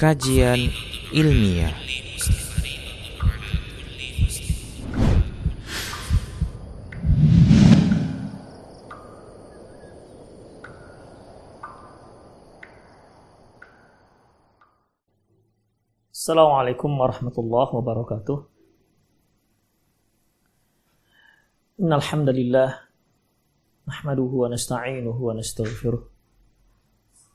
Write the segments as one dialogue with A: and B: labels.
A: Kajian ilmiah
B: Assalamualaikum warahmatullahi wabarakatuh. Innal hamdalillah nahmaduhu wa nasta'inuhu wa nastaghfiruh.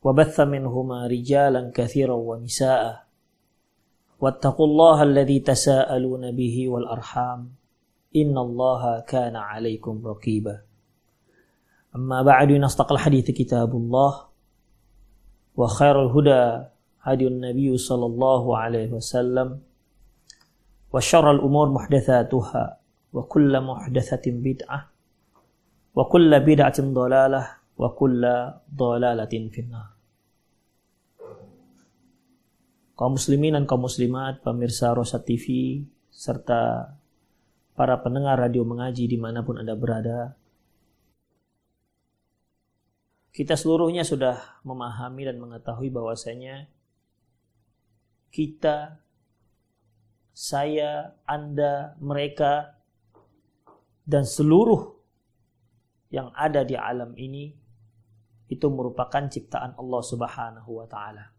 B: وبث منهما رجالا كثيرا ونساء. واتقوا الله الذي تساءلون به والأرحام. إن الله كان عليكم رقيبا. أما بعد نستقل الحديث كتاب الله. وخير الهدى هدي النبي صلى الله عليه وسلم. وشر الأمور محدثاتها. وكل محدثة بدعة. وكل بدعة ضلالة. wa kulla dhalalatin finnar. Kaum muslimin dan kaum muslimat, pemirsa Rosa TV, serta para pendengar radio mengaji di mana pun Anda berada, kita seluruhnya sudah memahami dan mengetahui bahwasanya kita, saya, Anda, mereka, dan seluruh yang ada di alam ini itu merupakan ciptaan Allah Subhanahu wa taala.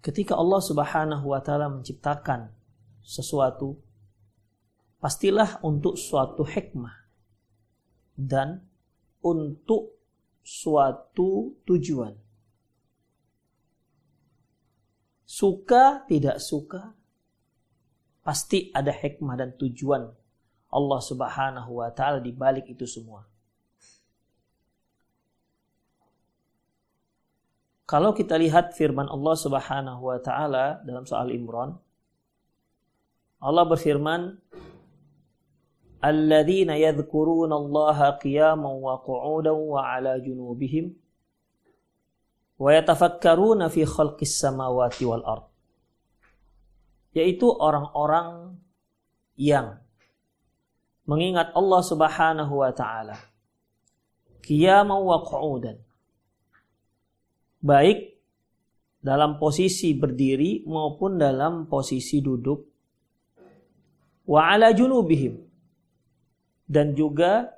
B: Ketika Allah Subhanahu wa taala menciptakan sesuatu pastilah untuk suatu hikmah dan untuk suatu tujuan. Suka tidak suka, pasti ada hikmah dan tujuan Allah Subhanahu wa taala di balik itu semua. Kalau kita lihat firman Allah Subhanahu wa taala dalam soal Imran, Allah berfirman, "Alladzina yadhkurunallaha qiyaman wa qu'udan wa 'ala junubihim wa yatafakkaruna fi khalqis samawati wal ard." Yaitu orang-orang yang mengingat Allah Subhanahu wa taala qiyaman wa qu'udan baik dalam posisi berdiri maupun dalam posisi duduk wa ala junubihim dan juga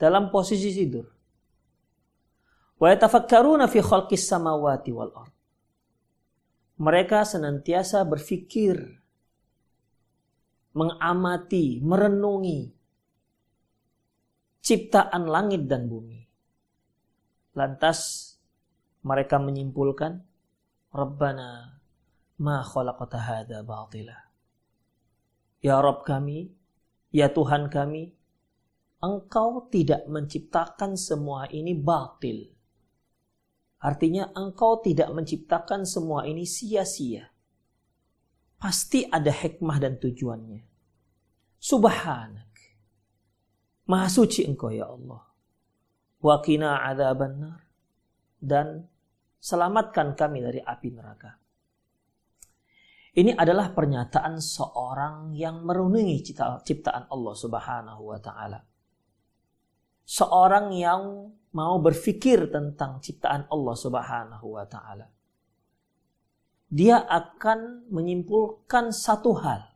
B: dalam posisi tidur. Wa yatafakkaruna fi khalqis samawati wal ard. Mereka senantiasa berfikir, mengamati, merenungi ciptaan langit dan bumi. Lantas mereka menyimpulkan, Rabbana ma khalaqata hadha batila. Ya Rabb kami, ya Tuhan kami, engkau tidak menciptakan semua ini batil. Artinya engkau tidak menciptakan semua ini sia-sia. Pasti ada hikmah dan tujuannya. Subhanak. Maha suci engkau ya Allah. Waqina adzaban nar. Dan selamatkan kami dari api neraka. Ini adalah pernyataan seorang yang merenungi ciptaan Allah Subhanahu wa taala seorang yang mau berpikir tentang ciptaan Allah Subhanahu wa taala. Dia akan menyimpulkan satu hal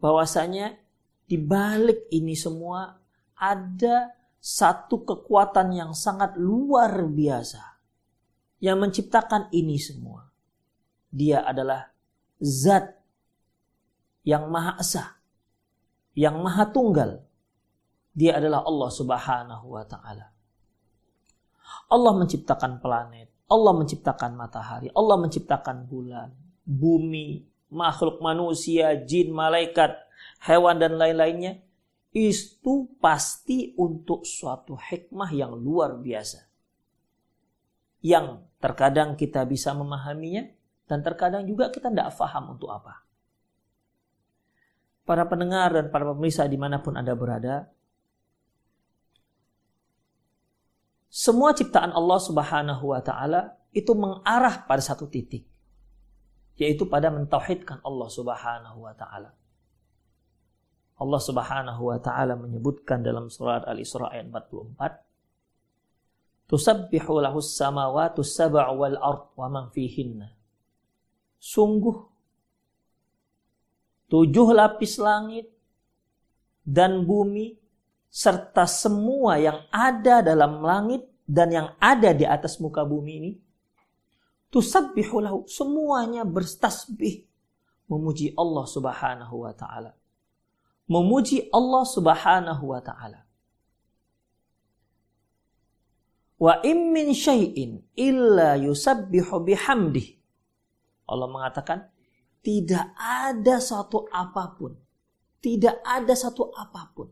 B: bahwasanya di balik ini semua ada satu kekuatan yang sangat luar biasa yang menciptakan ini semua. Dia adalah zat yang maha esa, yang maha tunggal. Dia adalah Allah Subhanahu wa taala. Allah menciptakan planet, Allah menciptakan matahari, Allah menciptakan bulan, bumi, makhluk manusia, jin, malaikat, hewan dan lain-lainnya itu pasti untuk suatu hikmah yang luar biasa. Yang terkadang kita bisa memahaminya dan terkadang juga kita tidak faham untuk apa. Para pendengar dan para pemirsa di mana pun Anda berada, semua ciptaan Allah Subhanahu wa Ta'ala itu mengarah pada satu titik, yaitu pada mentauhidkan Allah Subhanahu wa Ta'ala. Allah Subhanahu wa taala menyebutkan dalam surat Al-Isra ayat 44 Tusabbihu lahus samawati sab'u wal ard wa man fihinna Sungguh tujuh lapis langit dan bumi serta semua yang ada dalam langit dan yang ada di atas muka bumi ini tusabbihu lahu semuanya bertasbih memuji Allah Subhanahu wa taala memuji Allah Subhanahu wa taala. Wa im min syai'in illa yusabbihu bihamdih. Allah mengatakan tidak ada satu apa pun, tidak ada satu apa pun.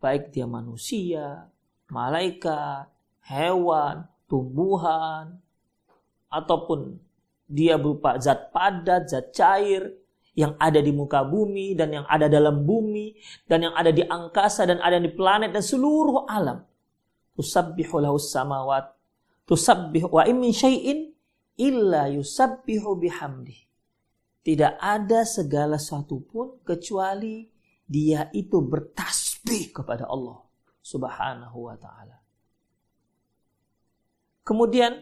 B: Baik dia manusia, malaikat, hewan, tumbuhan, ataupun dia berupa zat padat, zat cair, yang ada di muka bumi dan yang ada dalam bumi dan yang ada di angkasa dan ada di planet dan seluruh alam. Tusabbihu lahu samawat tusabbih wa min syai'in illa yusabbihu bihamdi. Tidak ada segala satu pun kecuali dia itu bertasbih kepada Allah Subhanahu wa taala. Kemudian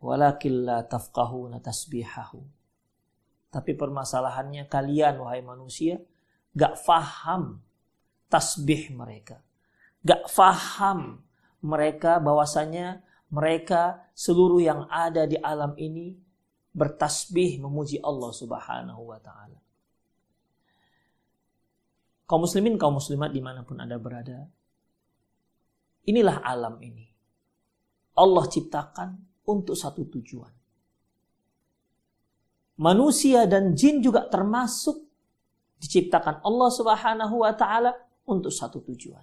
B: walakin la tafqahuna tasbihahu tapi permasalahannya kalian wahai manusia gak faham tasbih mereka. Gak faham mereka bahwasanya mereka seluruh yang ada di alam ini bertasbih memuji Allah Subhanahu wa taala. Kaum muslimin, kaum muslimat di mana pun Anda berada, inilah alam ini. Allah ciptakan untuk satu tujuan manusia dan jin juga termasuk diciptakan Allah Subhanahu wa taala untuk satu tujuan.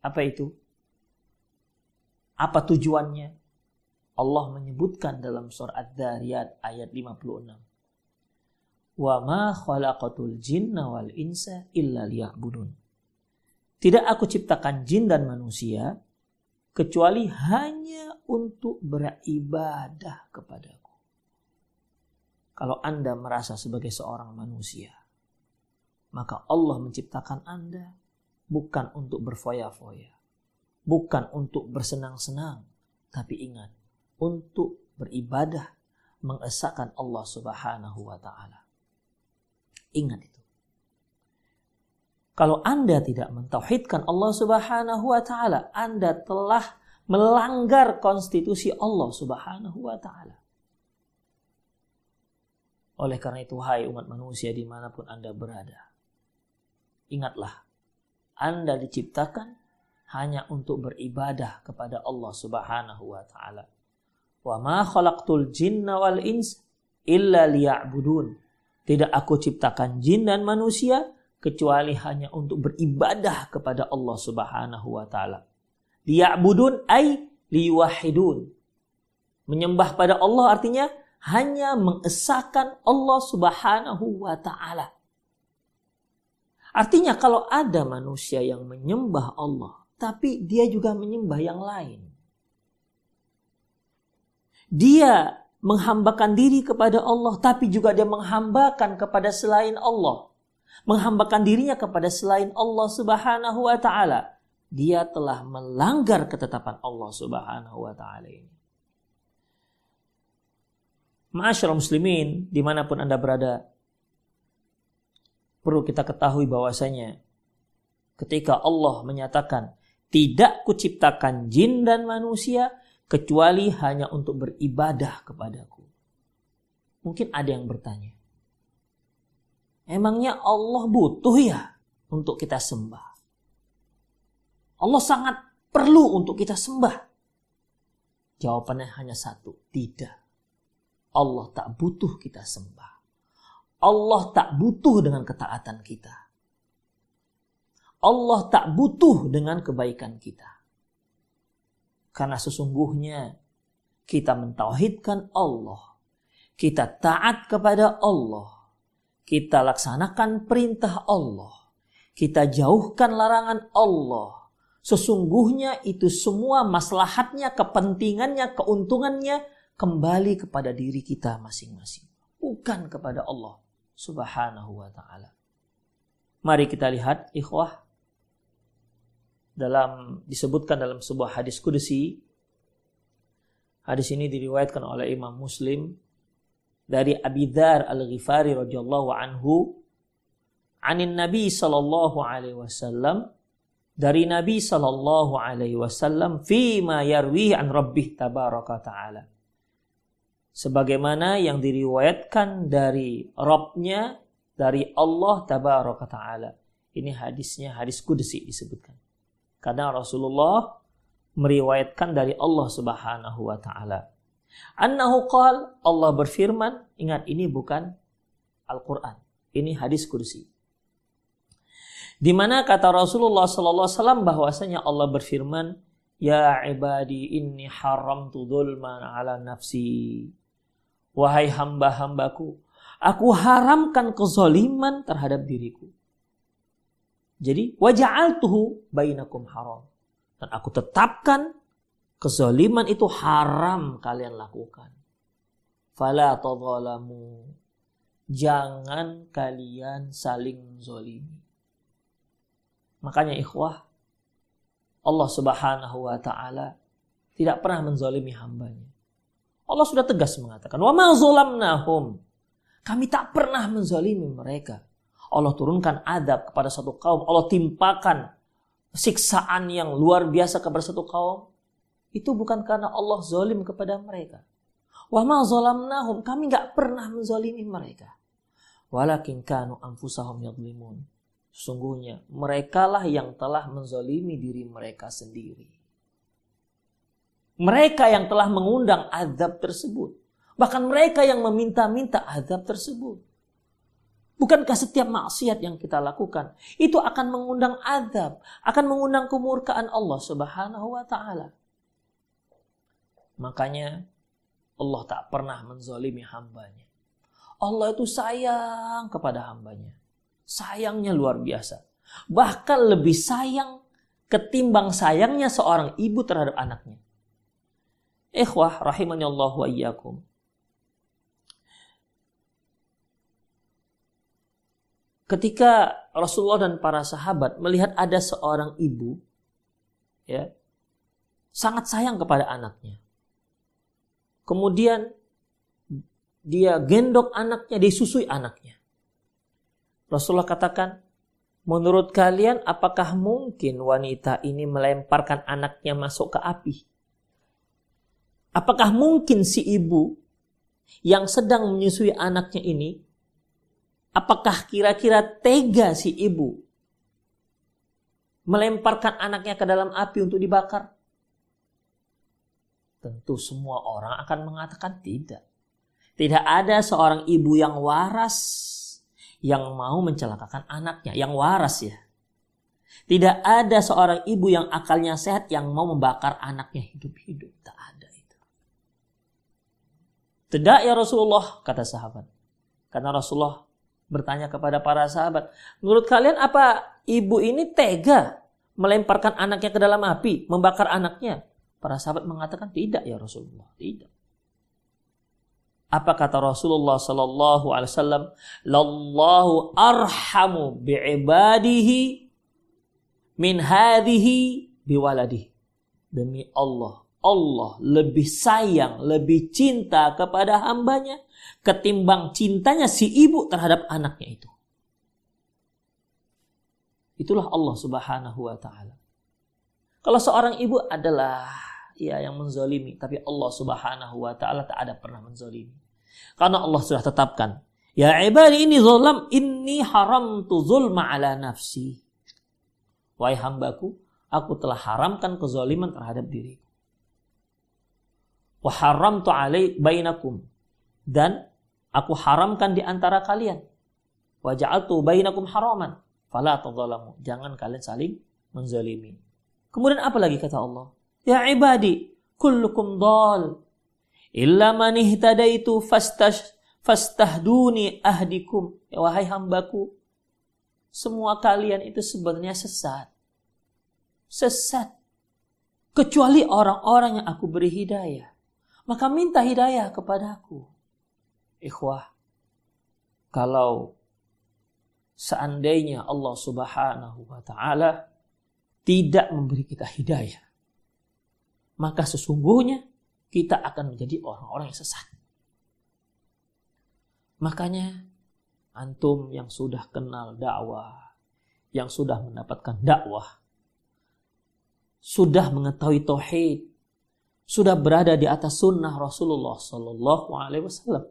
B: Apa itu? Apa tujuannya? Allah menyebutkan dalam surah Ad-Dariyat ayat 56. Wa ma khalaqatul jinna wal insa illa liya'budun. Tidak aku ciptakan jin dan manusia kecuali hanya untuk beribadah kepada kalau Anda merasa sebagai seorang manusia, maka Allah menciptakan Anda bukan untuk berfoya-foya, bukan untuk bersenang-senang, tapi ingat, untuk beribadah mengesahkan Allah Subhanahu wa taala. Ingat itu. Kalau Anda tidak mentauhidkan Allah Subhanahu wa taala, Anda telah melanggar konstitusi Allah Subhanahu wa taala. Oleh karena itu, hai umat manusia di mana pun Anda berada, ingatlah, Anda diciptakan hanya untuk beribadah kepada Allah Subhanahu wa taala. Wa ma khalaqtul jinna wal ins illa liya'budun. Tidak aku ciptakan jin dan manusia kecuali hanya untuk beribadah kepada Allah Subhanahu wa taala. Liya'budun ay liwahidun. Menyembah pada Allah artinya hanya mengesahkan Allah Subhanahu wa taala. Artinya kalau ada manusia yang menyembah Allah, tapi dia juga menyembah yang lain. Dia menghambakan diri kepada Allah, tapi juga dia menghambakan kepada selain Allah. Menghambakan dirinya kepada selain Allah subhanahu wa ta'ala. Dia telah melanggar ketetapan Allah subhanahu wa ta'ala ini. Ma'asyarul muslimin, di mana pun Anda berada, perlu kita ketahui bahwasanya ketika Allah menyatakan, tidak kuciptakan jin dan manusia, kecuali hanya untuk beribadah kepadaku. Mungkin ada yang bertanya. Emangnya Allah butuh ya untuk kita sembah? Allah sangat perlu untuk kita sembah. Jawabannya hanya satu, tidak. Allah tak butuh kita sembah. Allah tak butuh dengan ketaatan kita. Allah tak butuh dengan kebaikan kita. Karena sesungguhnya kita mentauhidkan Allah. Kita taat kepada Allah. Kita laksanakan perintah Allah. Kita jauhkan larangan Allah Sesungguhnya itu semua maslahatnya, kepentingannya, keuntungannya kembali kepada diri kita masing-masing. Bukan kepada Allah subhanahu wa ta'ala. Mari kita lihat ikhwah. Dalam disebutkan dalam sebuah hadis kudusi. Hadis ini diriwayatkan oleh Imam Muslim dari Abi Dzar Al-Ghifari radhiyallahu anhu anin Nabi sallallahu alaihi wasallam dari Nabi Shallallahu Alaihi Wasallam ma yarwi an Rabbih tabaraka taala. Sebagaimana yang diriwayatkan dari Robnya dari Allah tabaraka taala. Ini hadisnya hadis kudsi disebutkan. Karena Rasulullah meriwayatkan dari Allah Subhanahu wa taala. Annahu Allah berfirman, ingat ini bukan Al-Qur'an. Ini hadis kursi. Di mana kata Rasulullah sallallahu alaihi wasallam bahwasanya Allah berfirman, "Ya ibadi inni haramtu dzulman ala nafsi." Wahai hamba-hambaku, aku haramkan kezaliman terhadap diriku. Jadi, waja'altuhu bainakum haram. Dan aku tetapkan kezaliman itu haram kalian lakukan. Fala tadzalamu. Jangan kalian saling zolimi. Makanya ikhwah, Allah subhanahu wa ta'ala tidak pernah menzalimi hambanya. Allah sudah tegas mengatakan, Wa ma nahum. Kami tak pernah menzalimi mereka. Allah turunkan adab kepada satu kaum. Allah timpakan siksaan yang luar biasa kepada satu kaum. Itu bukan karena Allah zalim kepada mereka. Wa ma nahum. Kami gak pernah menzalimi mereka. Walakin kanu anfusahum yadlimun Sungguhnya merekalah yang telah menzalimi diri mereka sendiri. Mereka yang telah mengundang azab tersebut. Bahkan mereka yang meminta-minta azab tersebut. Bukankah setiap maksiat yang kita lakukan itu akan mengundang azab, akan mengundang kemurkaan Allah Subhanahu wa taala. Makanya Allah tak pernah menzalimi hambanya. Allah itu sayang kepada hambanya. Sayangnya luar biasa. Bahkan lebih sayang ketimbang sayangnya seorang ibu terhadap anaknya. Ikhwah rahimani Allah wa iyyakum. Ketika Rasulullah dan para sahabat melihat ada seorang ibu ya sangat sayang kepada anaknya. Kemudian dia gendong anaknya, disusui anaknya. Rasulullah katakan, menurut kalian apakah mungkin wanita ini melemparkan anaknya masuk ke api? Apakah mungkin si ibu yang sedang menyusui anaknya ini, apakah kira-kira tega si ibu melemparkan anaknya ke dalam api untuk dibakar? Tentu semua orang akan mengatakan tidak. Tidak ada seorang ibu yang waras yang mau mencelakakan anaknya, yang waras ya. Tidak ada seorang ibu yang akalnya sehat yang mau membakar anaknya hidup-hidup. Tak ada itu. Tidak ya Rasulullah, kata sahabat. Karena Rasulullah bertanya kepada para sahabat, menurut kalian apa ibu ini tega melemparkan anaknya ke dalam api, membakar anaknya? Para sahabat mengatakan tidak ya Rasulullah, tidak. Apa kata Rasulullah sallallahu alaihi wasallam? Lallahu arhamu bi'ibadihi min hadhihi biwaladihi. Demi Allah, Allah lebih sayang, lebih cinta kepada hambanya ketimbang cintanya si ibu terhadap anaknya itu. Itulah Allah Subhanahu wa taala. Kalau seorang ibu adalah ya yang menzolimi, tapi Allah Subhanahu wa taala tak ada pernah menzolimi. Karena Allah sudah tetapkan. Ya ibadi ini zolam, ini haram tu zulma ala nafsi. Wahai hambaku, aku telah haramkan kezaliman terhadap diriku. Wa haram tu alai bainakum. Dan aku haramkan di antara kalian. Wa ja'altu bainakum haraman. Fala tadzalamu. Jangan kalian saling menzalimi. Kemudian apa lagi kata Allah? Ya ibadi, kullukum dal illa man ihtadaitu fastash fastahduni ahdikum ya wahai hambaku semua kalian itu sebenarnya sesat sesat kecuali orang-orang yang aku beri hidayah maka minta hidayah kepadaku ikhwah kalau seandainya Allah Subhanahu wa taala tidak memberi kita hidayah maka sesungguhnya kita akan menjadi orang-orang yang sesat. Makanya antum yang sudah kenal dakwah, yang sudah mendapatkan dakwah, sudah mengetahui tauhid, sudah berada di atas sunnah Rasulullah Sallallahu Alaihi Wasallam.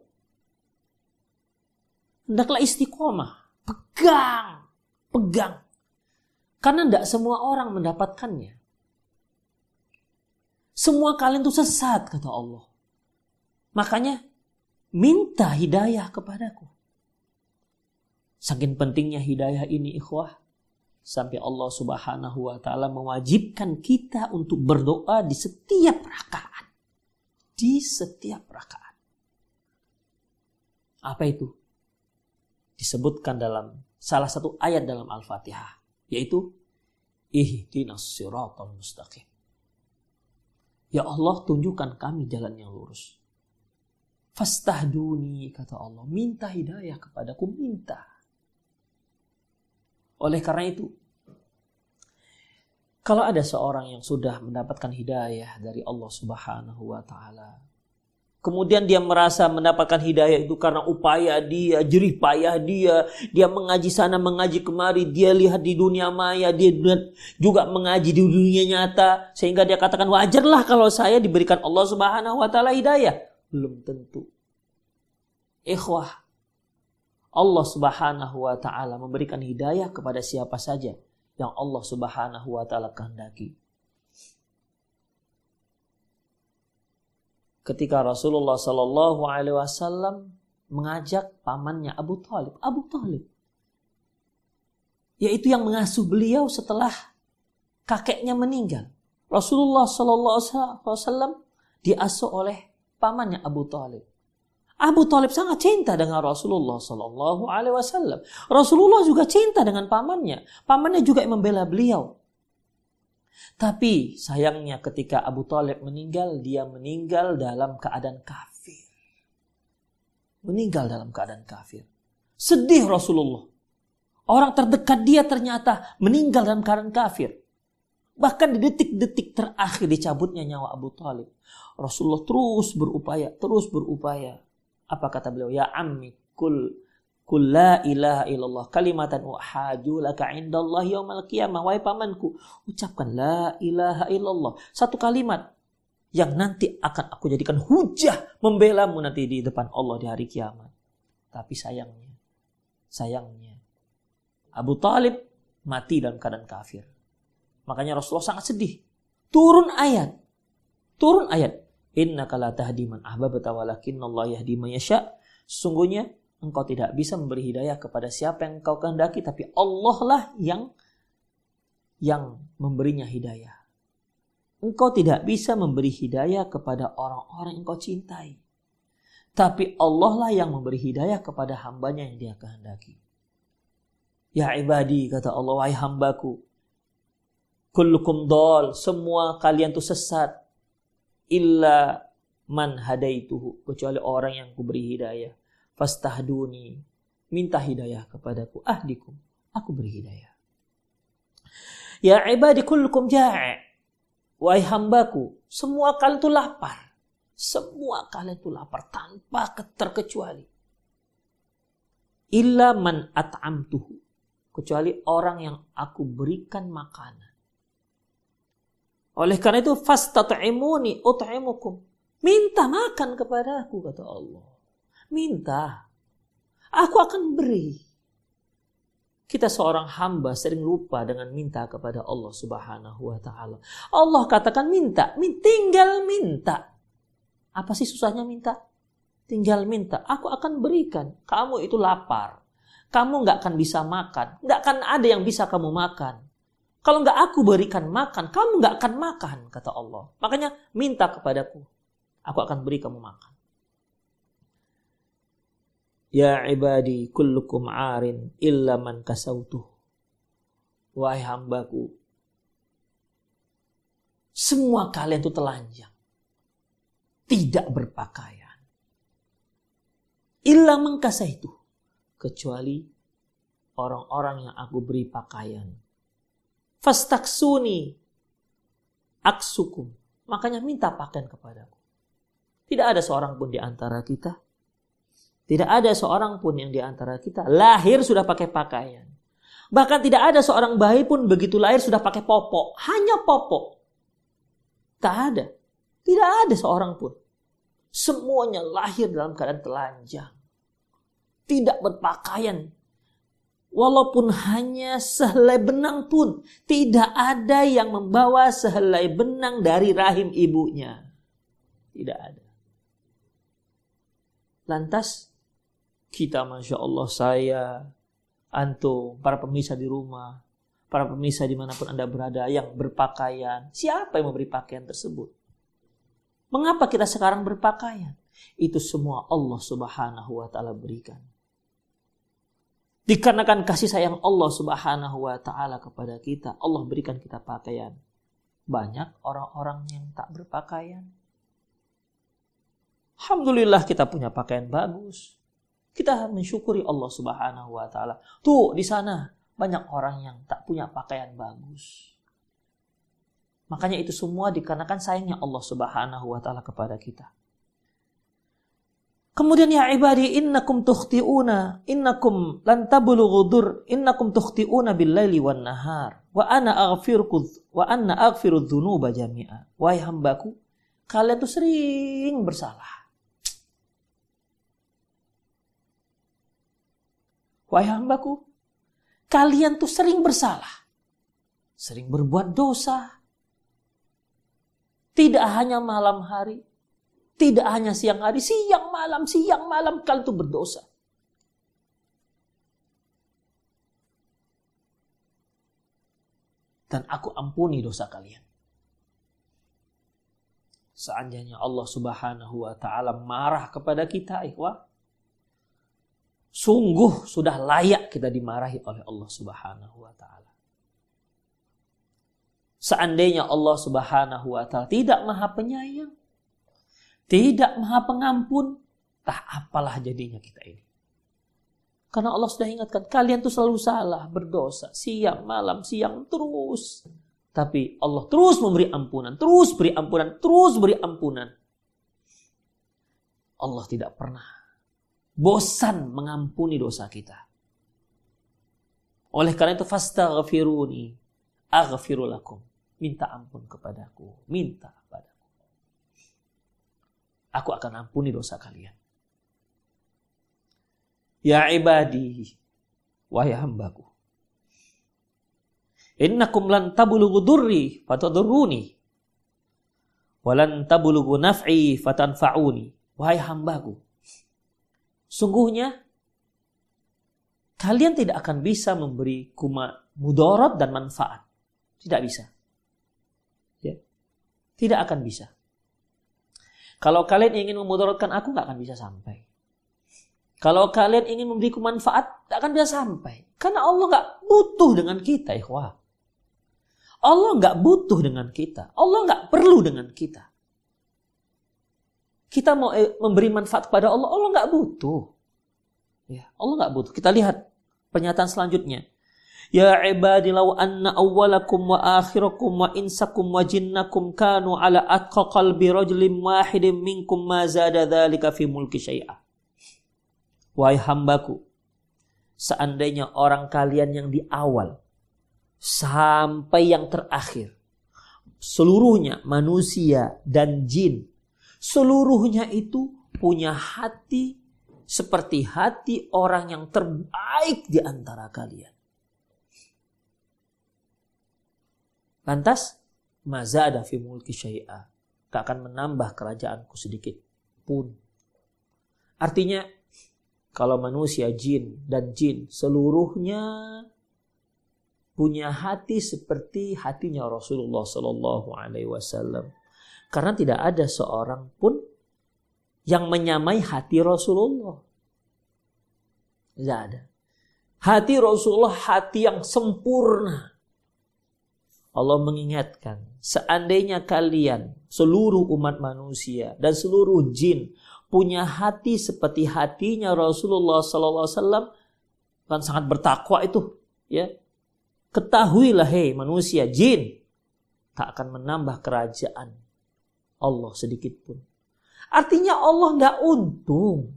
B: Hendaklah istiqomah, pegang, pegang. Karena tidak semua orang mendapatkannya. Semua kalian itu sesat, kata Allah. Makanya minta hidayah kepadaku. Saking pentingnya hidayah ini ikhwah. Sampai Allah subhanahu wa ta'ala mewajibkan kita untuk berdoa di setiap rakaat. Di setiap rakaat. Apa itu? Disebutkan dalam salah satu ayat dalam Al-Fatihah. Yaitu, Ihdinas siratal mustaqim. Ya Allah tunjukkan kami jalan yang lurus. Fastahduni kata Allah. Minta hidayah kepadaku. Minta. Oleh karena itu. Kalau ada seorang yang sudah mendapatkan hidayah dari Allah subhanahu wa ta'ala. Kemudian dia merasa mendapatkan hidayah itu karena upaya dia, jerih payah dia. Dia mengaji sana, mengaji kemari. Dia lihat di dunia maya, dia juga mengaji di dunia nyata. Sehingga dia katakan wajarlah kalau saya diberikan Allah subhanahu wa ta'ala hidayah. Belum tentu. Ikhwah. Allah subhanahu wa ta'ala memberikan hidayah kepada siapa saja yang Allah subhanahu wa ta'ala kehendaki. Ketika Rasulullah Shallallahu Alaihi Wasallam mengajak pamannya Abu Talib, Abu Talib, yaitu yang mengasuh beliau setelah kakeknya meninggal. Rasulullah Shallallahu Alaihi Wasallam diasuh oleh pamannya Abu Talib. Abu Talib sangat cinta dengan Rasulullah Shallallahu Alaihi Wasallam. Rasulullah juga cinta dengan pamannya. Pamannya juga membela beliau. Tapi sayangnya ketika Abu Talib meninggal, dia meninggal dalam keadaan kafir. Meninggal dalam keadaan kafir. Sedih Rasulullah. Orang terdekat dia ternyata meninggal dalam keadaan kafir. Bahkan di detik-detik terakhir dicabutnya nyawa Abu Talib. Rasulullah terus berupaya, terus berupaya. Apa kata beliau? Ya ammi, kul Kul la ilaha illallah kalimatan uhaju laka indallah yaumal qiyamah. Wahai pamanku, ucapkan la ilaha illallah. Satu kalimat yang nanti akan aku jadikan hujah membelamu nanti di depan Allah di hari kiamat. Tapi sayangnya, sayangnya, Abu Talib mati dalam keadaan kafir. Makanya Rasulullah sangat sedih. Turun ayat. Turun ayat. Inna kala tahdi man ahbabta walakinna Allah yahdi man yasha. Engkau tidak bisa memberi hidayah kepada siapa yang engkau kehendaki, tapi Allah lah yang yang memberinya hidayah. Engkau tidak bisa memberi hidayah kepada orang-orang yang engkau cintai. Tapi Allah lah yang memberi hidayah kepada hambanya yang dia kehendaki. Ya ibadi, kata Allah, wahai hambaku. Kullukum dol, semua kalian tuh sesat. Illa man hadaituhu. Kecuali orang yang kuberi hidayah fastahduni minta hidayah kepadaku. Ahdikum aku beri hidayah. Ya ibadi kullukum ja'i wahai hambaku semua kalian itu lapar. Semua kalian itu lapar tanpa terkecuali. Illa man at'amtuhu. Kecuali orang yang aku berikan makanan. Oleh karena itu fastat'imuni ut'imukum. Minta makan kepada aku kata Allah Minta. Aku akan beri. Kita seorang hamba sering lupa dengan minta kepada Allah Subhanahu wa taala. Allah katakan minta, tinggal minta. Apa sih susahnya minta? Tinggal minta, aku akan berikan. Kamu itu lapar. Kamu nggak akan bisa makan. Nggak akan ada yang bisa kamu makan. Kalau nggak aku berikan makan, kamu nggak akan makan, kata Allah. Makanya minta kepadaku, aku akan beri kamu makan. Ya ibadi kullukum arin illa man kasautuh. Wahai hambaku, semua kalian itu telanjang. Tidak berpakaian. Illa mengkasah itu. Kecuali orang-orang yang aku beri pakaian fastaksuni aksukum. Makanya minta pakaian kepadaku. Tidak ada seorang pun di antara kita. Tidak ada seorang pun yang di antara kita lahir sudah pakai pakaian. Bahkan tidak ada seorang bayi pun begitu lahir sudah pakai popok. Hanya popok. Tak ada. Tidak ada seorang pun. Semuanya lahir dalam keadaan telanjang. Tidak berpakaian Walaupun hanya sehelai benang pun tidak ada yang membawa sehelai benang dari rahim ibunya. Tidak ada. Lantas kita Masya Allah saya, antum, para pemirsa di rumah, para pemirsa di mana pun Anda berada yang berpakaian. Siapa yang memberi pakaian tersebut? Mengapa kita sekarang berpakaian? Itu semua Allah subhanahu wa ta'ala berikan. Dikarenakan kasih sayang Allah Subhanahu wa taala kepada kita, Allah berikan kita pakaian. Banyak orang-orang yang tak berpakaian. Alhamdulillah kita punya pakaian bagus. Kita mensyukuri Allah Subhanahu wa taala. Tuh di sana banyak orang yang tak punya pakaian bagus. Makanya itu semua dikarenakan sayangnya Allah Subhanahu wa taala kepada kita. Kemudian ya ibadi innakum tukhti'una innakum lan tablughu dur innakum tukhti'una bil laili wan nahar wa ana aghfirukum wa anna aghfiru dzunuba jami'a. Wahai hambaku, kalian tuh sering bersalah. Wahai hambaku, kalian tuh sering bersalah. Sering berbuat dosa. Tidak hanya malam hari, tidak hanya siang hari, siang malam, siang malam kalian itu berdosa. Dan aku ampuni dosa kalian. Seandainya Allah subhanahu wa ta'ala marah kepada kita, ikhwah. Sungguh sudah layak kita dimarahi oleh Allah subhanahu wa ta'ala. Seandainya Allah subhanahu wa ta'ala tidak maha penyayang tidak maha pengampun, tak apalah jadinya kita ini. Karena Allah sudah ingatkan, kalian tuh selalu salah, berdosa, siang, malam, siang, terus. Tapi Allah terus memberi ampunan, terus beri ampunan, terus beri ampunan. Allah tidak pernah bosan mengampuni dosa kita. Oleh karena itu fastaghfiruni aghfirulakum. Minta ampun kepadaku, minta aku akan ampuni dosa kalian. Ya ibadi, wahai hambaku. Innakum lan tabulughu durri fatadurruni. Walan tabulughu naf'i fatanfa'uni. Wahai hambaku. Sungguhnya kalian tidak akan bisa memberi kuma mudarat dan manfaat. Tidak bisa. Ya. Tidak akan bisa. Kalau kalian ingin memudaratkan aku, nggak akan bisa sampai. Kalau kalian ingin memberiku manfaat, nggak akan bisa sampai. Karena Allah nggak butuh dengan kita, ikhwah. Allah nggak butuh dengan kita. Allah nggak perlu dengan kita. Kita mau eh, memberi manfaat kepada Allah, Allah nggak butuh. Ya, Allah nggak butuh. Kita lihat pernyataan selanjutnya. Ya ibadi law anna awwalakum wa akhirakum wa insakum wa jinnakum kanu ala atqa qalbi rajulin wahidin minkum ma zada dhalika fi mulki syai'a. Wahai hambaku, seandainya orang kalian yang di awal sampai yang terakhir, seluruhnya manusia dan jin, seluruhnya itu punya hati seperti hati orang yang terbaik di antara kalian. Lantas, mazada fi mulki syai'a. Tak akan menambah kerajaanku sedikit pun. Artinya, kalau manusia, jin, dan jin seluruhnya punya hati seperti hatinya Rasulullah Sallallahu Alaihi Wasallam. Karena tidak ada seorang pun yang menyamai hati Rasulullah. Tidak ada. Hati Rasulullah hati yang sempurna. Allah mengingatkan, seandainya kalian seluruh umat manusia dan seluruh jin punya hati seperti hatinya Rasulullah wasallam kan sangat bertakwa itu, ya. Ketahuilah hei manusia, jin tak akan menambah kerajaan Allah sedikit pun. Artinya Allah nggak untung.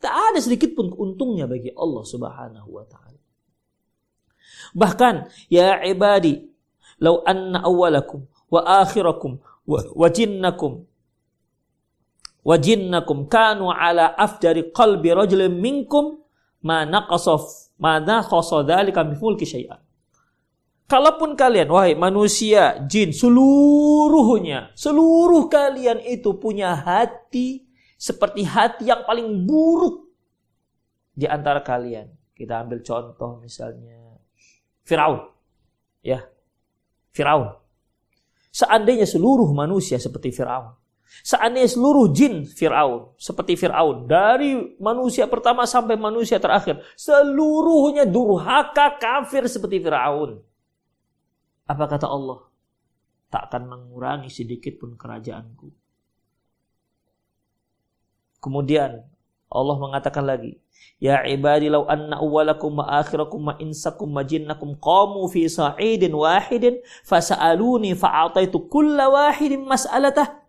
B: Tak ada sedikit pun untungnya bagi Allah Subhanahu wa taala. Bahkan ya ibadi, lau anna awwalakum wa akhirakum wa, wa jinnakum wa jinnakum kanu ala afjari qalbi rajulin minkum ma naqasaf ma naqasa dzalika min mulki syai'an. Kalaupun kalian, wahai manusia, jin, seluruhnya, seluruh kalian itu punya hati seperti hati yang paling buruk di antara kalian. Kita ambil contoh misalnya Firaun. Ya. Firaun. Seandainya seluruh manusia seperti Firaun. Seandainya seluruh jin Firaun seperti Firaun dari manusia pertama sampai manusia terakhir seluruhnya durhaka kafir seperti Firaun apa kata Allah? Tak akan mengurangi sedikit pun kerajaanku. Kemudian Allah mengatakan lagi, Ya ibadi law anna awwalakum wa akhirakum wa insakum wa jinnakum qamu fi sa'idin wahidin fasa'aluni fa'ataitu kulla wahidin mas'alatah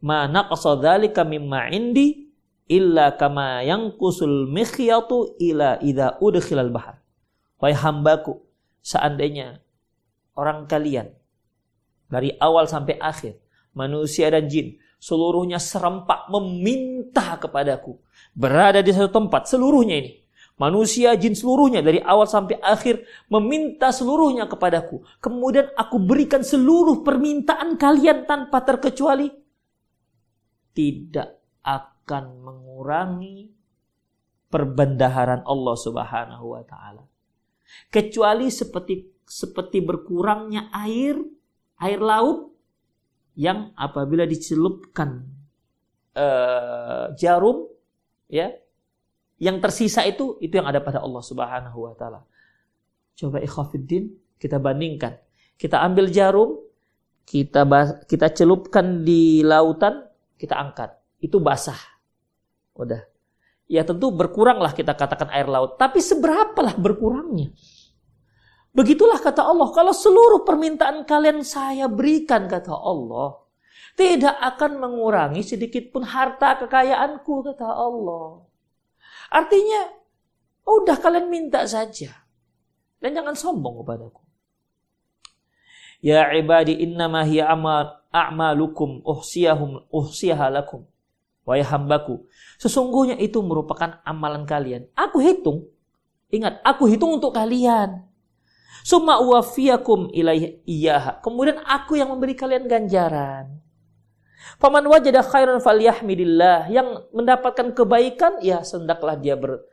B: ma naqasa dhalika mimma indi illa kama yanqusul mikhyatu ila idza udkhilal bahar. Wahai hambaku, seandainya orang kalian. Dari awal sampai akhir. Manusia dan jin seluruhnya serempak meminta kepadaku. Berada di satu tempat seluruhnya ini. Manusia jin seluruhnya dari awal sampai akhir meminta seluruhnya kepadaku. Kemudian aku berikan seluruh permintaan kalian tanpa terkecuali. Tidak akan mengurangi perbendaharaan Allah Subhanahu wa taala. Kecuali seperti seperti berkurangnya air, air laut yang apabila dicelupkan uh, jarum, ya, yang tersisa itu itu yang ada pada Allah Subhanahu Wa Taala. Coba ikhafidin kita bandingkan. Kita ambil jarum, kita kita celupkan di lautan, kita angkat. Itu basah. Udah. Ya tentu berkuranglah kita katakan air laut. Tapi seberapalah berkurangnya? Begitulah kata Allah, kalau seluruh permintaan kalian saya berikan, kata Allah, tidak akan mengurangi sedikit pun harta kekayaanku, kata Allah. Artinya, udah kalian minta saja. Dan jangan sombong kepadaku. Ya ibadi innama hiya amal a'malukum uhsiyahum uhsiyaha lakum. Wahai hambaku, sesungguhnya itu merupakan amalan kalian. Aku hitung. Ingat, aku hitung untuk kalian. Summa uwafiyakum ilaih iyaha. Kemudian aku yang memberi kalian ganjaran. Paman wajada khairan falyahmidillah. Yang mendapatkan kebaikan, ya sendaklah dia ber,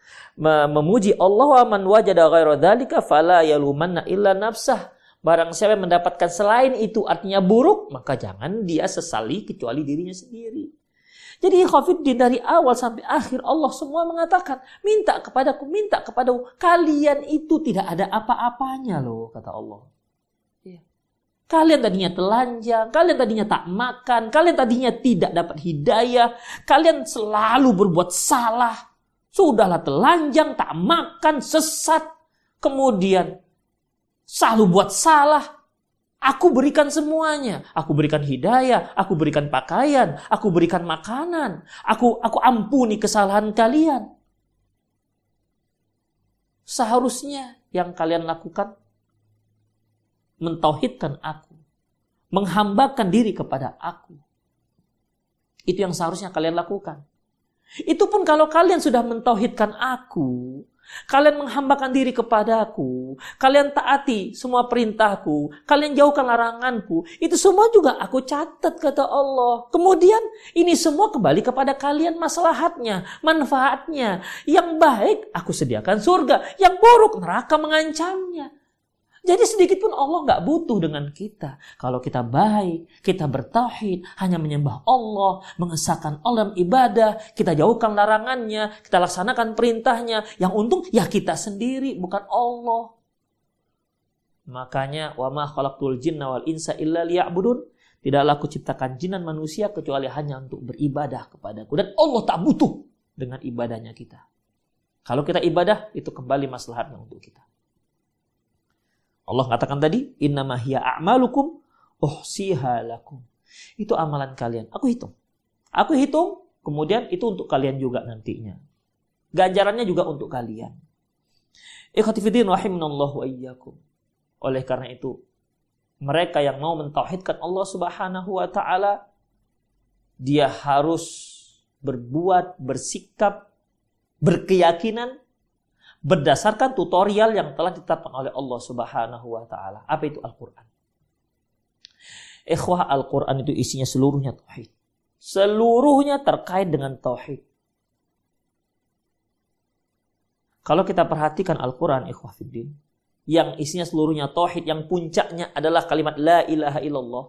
B: memuji Allah. Wa man wajada ghaira dhalika fala yalumanna illa nafsah. Barang siapa yang mendapatkan selain itu artinya buruk, maka jangan dia sesali kecuali dirinya sendiri. Jadi Khafiddin dari awal sampai akhir Allah semua mengatakan, minta kepadaku, minta kepadaku. Kalian itu tidak ada apa-apanya loh, kata Allah. Iya. Kalian tadinya telanjang, kalian tadinya tak makan, kalian tadinya tidak dapat hidayah, kalian selalu berbuat salah. Sudahlah telanjang, tak makan, sesat. Kemudian selalu buat salah. Aku berikan semuanya. Aku berikan hidayah, aku berikan pakaian, aku berikan makanan. Aku aku ampuni kesalahan kalian. Seharusnya yang kalian lakukan mentauhidkan aku, menghambakan diri kepada aku. Itu yang seharusnya kalian lakukan. Itu pun kalau kalian sudah mentauhidkan aku, kalian menghambakan diri kepadaku, kalian taati semua perintahku, kalian jauhkan laranganku, itu semua juga aku catat kata Allah. Kemudian ini semua kembali kepada kalian maslahatnya, manfaatnya. Yang baik aku sediakan surga, yang buruk neraka mengancamnya. Jadi sedikit pun Allah nggak butuh dengan kita. Kalau kita baik, kita bertauhid, hanya menyembah Allah, mengesahkan Allah ibadah, kita jauhkan larangannya, kita laksanakan perintahnya. Yang untung ya kita sendiri, bukan Allah. Makanya wa ma khalaqtul jinna wal insa illa liya'budun. Tidaklah aku ciptakan jin dan manusia kecuali hanya untuk beribadah kepadaku. Dan Allah tak butuh dengan ibadahnya kita. Kalau kita ibadah, itu kembali maslahatnya untuk kita. Allah katakan tadi, innama hiya a'malukum uhsiha lakum. Itu amalan kalian. Aku hitung. Aku hitung, kemudian itu untuk kalian juga nantinya. Ganjarannya juga untuk kalian. Ikhwatifidin rahimanallahu wa. Oleh karena itu, mereka yang mau mentauhidkan Allah Subhanahu wa taala dia harus berbuat, bersikap, berkeyakinan berdasarkan tutorial yang telah ditetapkan oleh Allah Subhanahu wa taala. Apa itu Al-Qur'an? Ikhwah Al-Qur'an itu isinya seluruhnya tauhid. Seluruhnya terkait dengan tauhid. Kalau kita perhatikan Al-Quran, ikhwah fiddin, yang isinya seluruhnya tauhid, yang puncaknya adalah kalimat la ilaha illallah.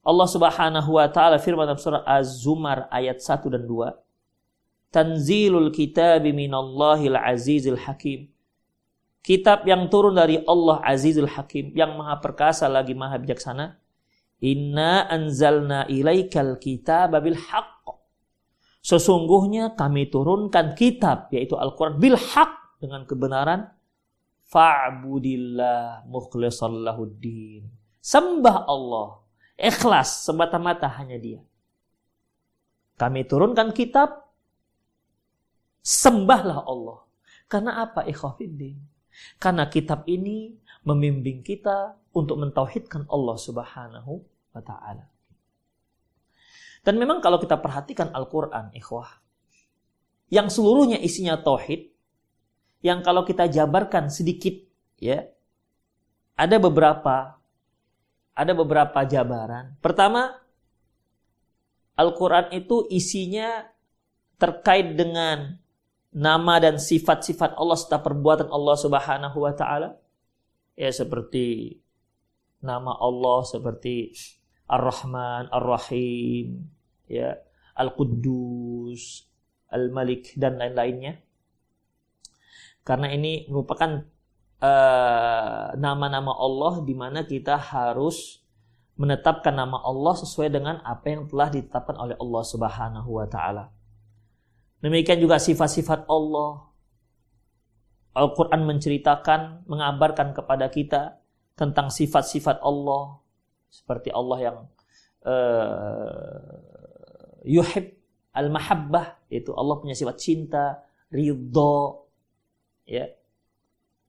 B: Allah Subhanahu wa taala firman dalam surah Az-Zumar ayat 1 dan 2. Tanzilul kitab minallahil azizil hakim. Kitab yang turun dari Allah Azizul Hakim, yang maha perkasa lagi maha bijaksana. Inna anzalna ilaikal kitab bil haqq. Sesungguhnya kami turunkan kitab, yaitu Al-Quran, bil haq, dengan kebenaran. Fa'budillah mukhlisallahuddin. Sembah Allah. Ikhlas, semata-mata hanya dia. Kami turunkan kitab Sembahlah Allah. Karena apa? Ikhwafiddin. Karena kitab ini membimbing kita untuk mentauhidkan Allah Subhanahu wa taala. Dan memang kalau kita perhatikan Al-Qur'an, ikhwah, yang seluruhnya isinya tauhid, yang kalau kita jabarkan sedikit ya, ada beberapa ada beberapa jabaran. Pertama, Al-Qur'an itu isinya terkait dengan nama dan sifat-sifat Allah serta perbuatan Allah Subhanahu wa taala ya seperti nama Allah seperti Ar-Rahman, Ar-Rahim, ya, Al-Quddus, Al-Malik dan lain-lainnya. Karena ini merupakan uh, nama-nama Allah di mana kita harus menetapkan nama Allah sesuai dengan apa yang telah ditetapkan oleh Allah Subhanahu wa taala. Demikian juga sifat-sifat Allah. Al-Quran menceritakan, mengabarkan kepada kita tentang sifat-sifat Allah. Seperti Allah yang uh, yuhib al-mahabbah. Itu Allah punya sifat cinta, ridho. Ya.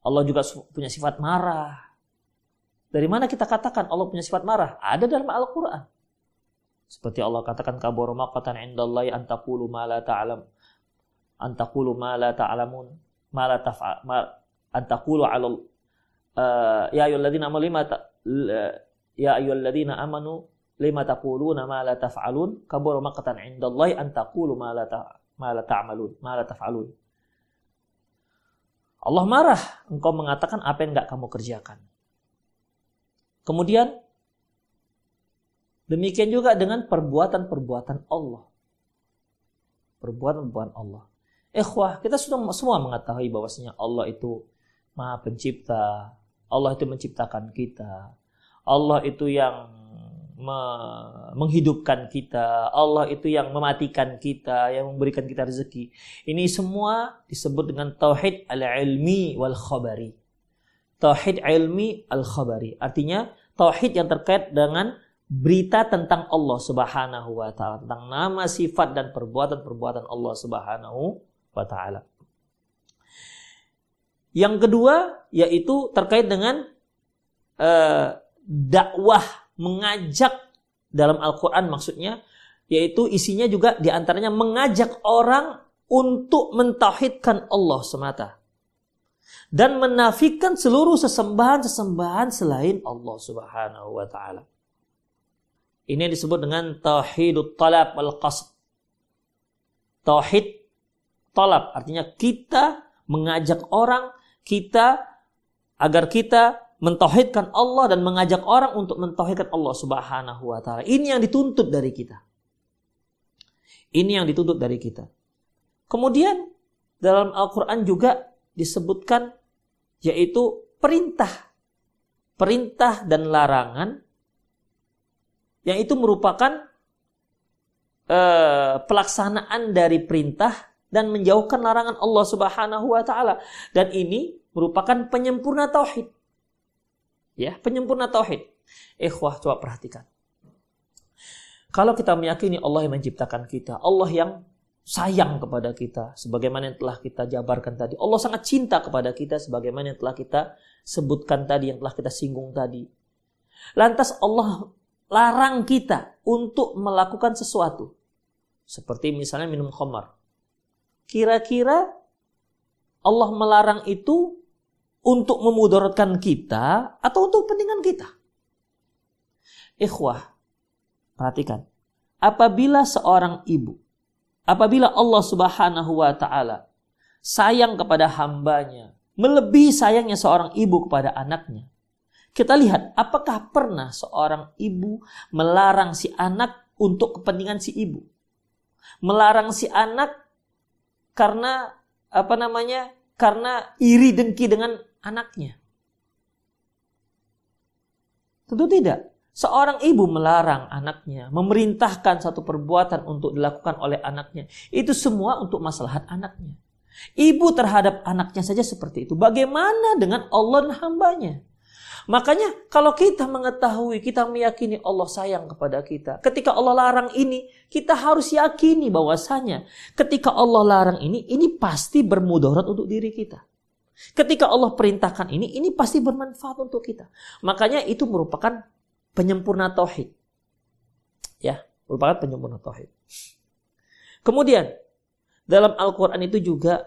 B: Allah juga punya sifat marah. Dari mana kita katakan Allah punya sifat marah? Ada dalam Al-Quran. Seperti Allah katakan kabur maqatan indallahi antakulu ma la ta'lam antakulu ma la ta'lamun ma la taf'al ma antakulu 'ala uh, ya ayyuhalladzina amanu lima ya ayyuhalladzina amanu lima taquluna ma la taf'alun kabura maqtan 'indallahi an taqulu ma la ma la ta'malun ma la taf'alun Allah marah engkau mengatakan apa yang enggak kamu kerjakan. Kemudian demikian juga dengan perbuatan-perbuatan Allah. Perbuatan-perbuatan Allah. Ikhwah, kita sudah semua mengetahui bahwasanya Allah itu Maha Pencipta. Allah itu menciptakan kita. Allah itu yang me menghidupkan kita. Allah itu yang mematikan kita, yang memberikan kita rezeki. Ini semua disebut dengan tauhid al-ilmi wal khabari. Tauhid ilmi al-khabari. Artinya tauhid yang terkait dengan berita tentang Allah Subhanahu wa taala, tentang nama, sifat dan perbuatan-perbuatan Allah Subhanahu wa taala. Yang kedua yaitu terkait dengan uh, dakwah mengajak dalam Al-Qur'an maksudnya yaitu isinya juga di antaranya mengajak orang untuk mentauhidkan Allah semata dan menafikan seluruh sesembahan-sesembahan selain Allah Subhanahu wa taala. Ini disebut dengan tauhidut talab wal qasd. Tauhid talab artinya kita mengajak orang kita agar kita mentauhidkan Allah dan mengajak orang untuk mentauhidkan Allah Subhanahu wa taala. Ini yang dituntut dari kita. Ini yang dituntut dari kita. Kemudian dalam Al-Qur'an juga disebutkan yaitu perintah. Perintah dan larangan yang itu merupakan uh, pelaksanaan dari perintah dan menjauhkan larangan Allah Subhanahu wa taala. Dan ini merupakan penyempurna tauhid. Ya, penyempurna tauhid. Ikhwah, coba perhatikan. Kalau kita meyakini Allah yang menciptakan kita, Allah yang sayang kepada kita, sebagaimana yang telah kita jabarkan tadi. Allah sangat cinta kepada kita, sebagaimana yang telah kita sebutkan tadi, yang telah kita singgung tadi. Lantas Allah larang kita untuk melakukan sesuatu. Seperti misalnya minum khamar. Kira-kira Allah melarang itu untuk memudaratkan kita atau untuk kepentingan kita. Ikhwah, perhatikan. Apabila seorang ibu, apabila Allah Subhanahu wa taala sayang kepada hambanya, melebihi sayangnya seorang ibu kepada anaknya. Kita lihat apakah pernah seorang ibu melarang si anak untuk kepentingan si ibu. Melarang si anak karena apa namanya? Karena iri dengki dengan anaknya? Tentu tidak. Seorang ibu melarang anaknya, memerintahkan satu perbuatan untuk dilakukan oleh anaknya. Itu semua untuk maslahat anaknya. Ibu terhadap anaknya saja seperti itu. Bagaimana dengan Allah dan hambanya? Makanya kalau kita mengetahui, kita meyakini Allah sayang kepada kita. Ketika Allah larang ini, kita harus yakini bahwasanya ketika Allah larang ini, ini pasti bermudarat untuk diri kita. Ketika Allah perintahkan ini, ini pasti bermanfaat untuk kita. Makanya itu merupakan penyempurna tauhid. Ya, merupakan penyempurna tauhid. Kemudian dalam Al-Qur'an itu juga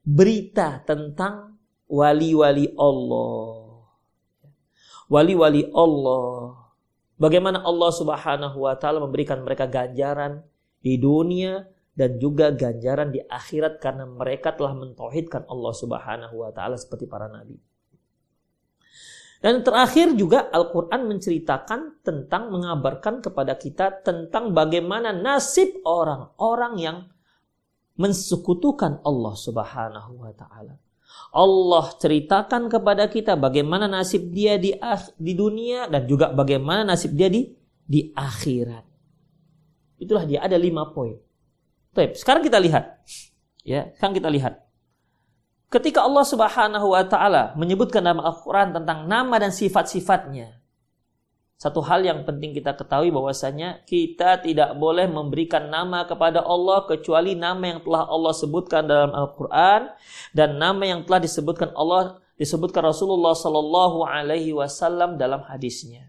B: berita tentang wali-wali Allah. Wali-wali Allah. Bagaimana Allah Subhanahu wa taala memberikan mereka ganjaran di dunia dan juga ganjaran di akhirat karena mereka telah mentauhidkan Allah Subhanahu wa taala seperti para nabi. Dan terakhir juga Al-Quran menceritakan tentang mengabarkan kepada kita tentang bagaimana nasib orang-orang yang mensekutukan Allah Subhanahu wa taala. Allah ceritakan kepada kita bagaimana nasib dia di di dunia dan juga bagaimana nasib dia di di akhirat. Itulah dia ada lima poin. Baik, sekarang kita lihat. Ya, sekarang kita lihat. Ketika Allah Subhanahu wa taala menyebutkan dalam Al-Qur'an tentang nama dan sifat-sifatnya. Satu hal yang penting kita ketahui bahwasanya kita tidak boleh memberikan nama kepada Allah kecuali nama yang telah Allah sebutkan dalam Al-Qur'an dan nama yang telah disebutkan Allah disebutkan Rasulullah Sallallahu alaihi wasallam dalam hadisnya.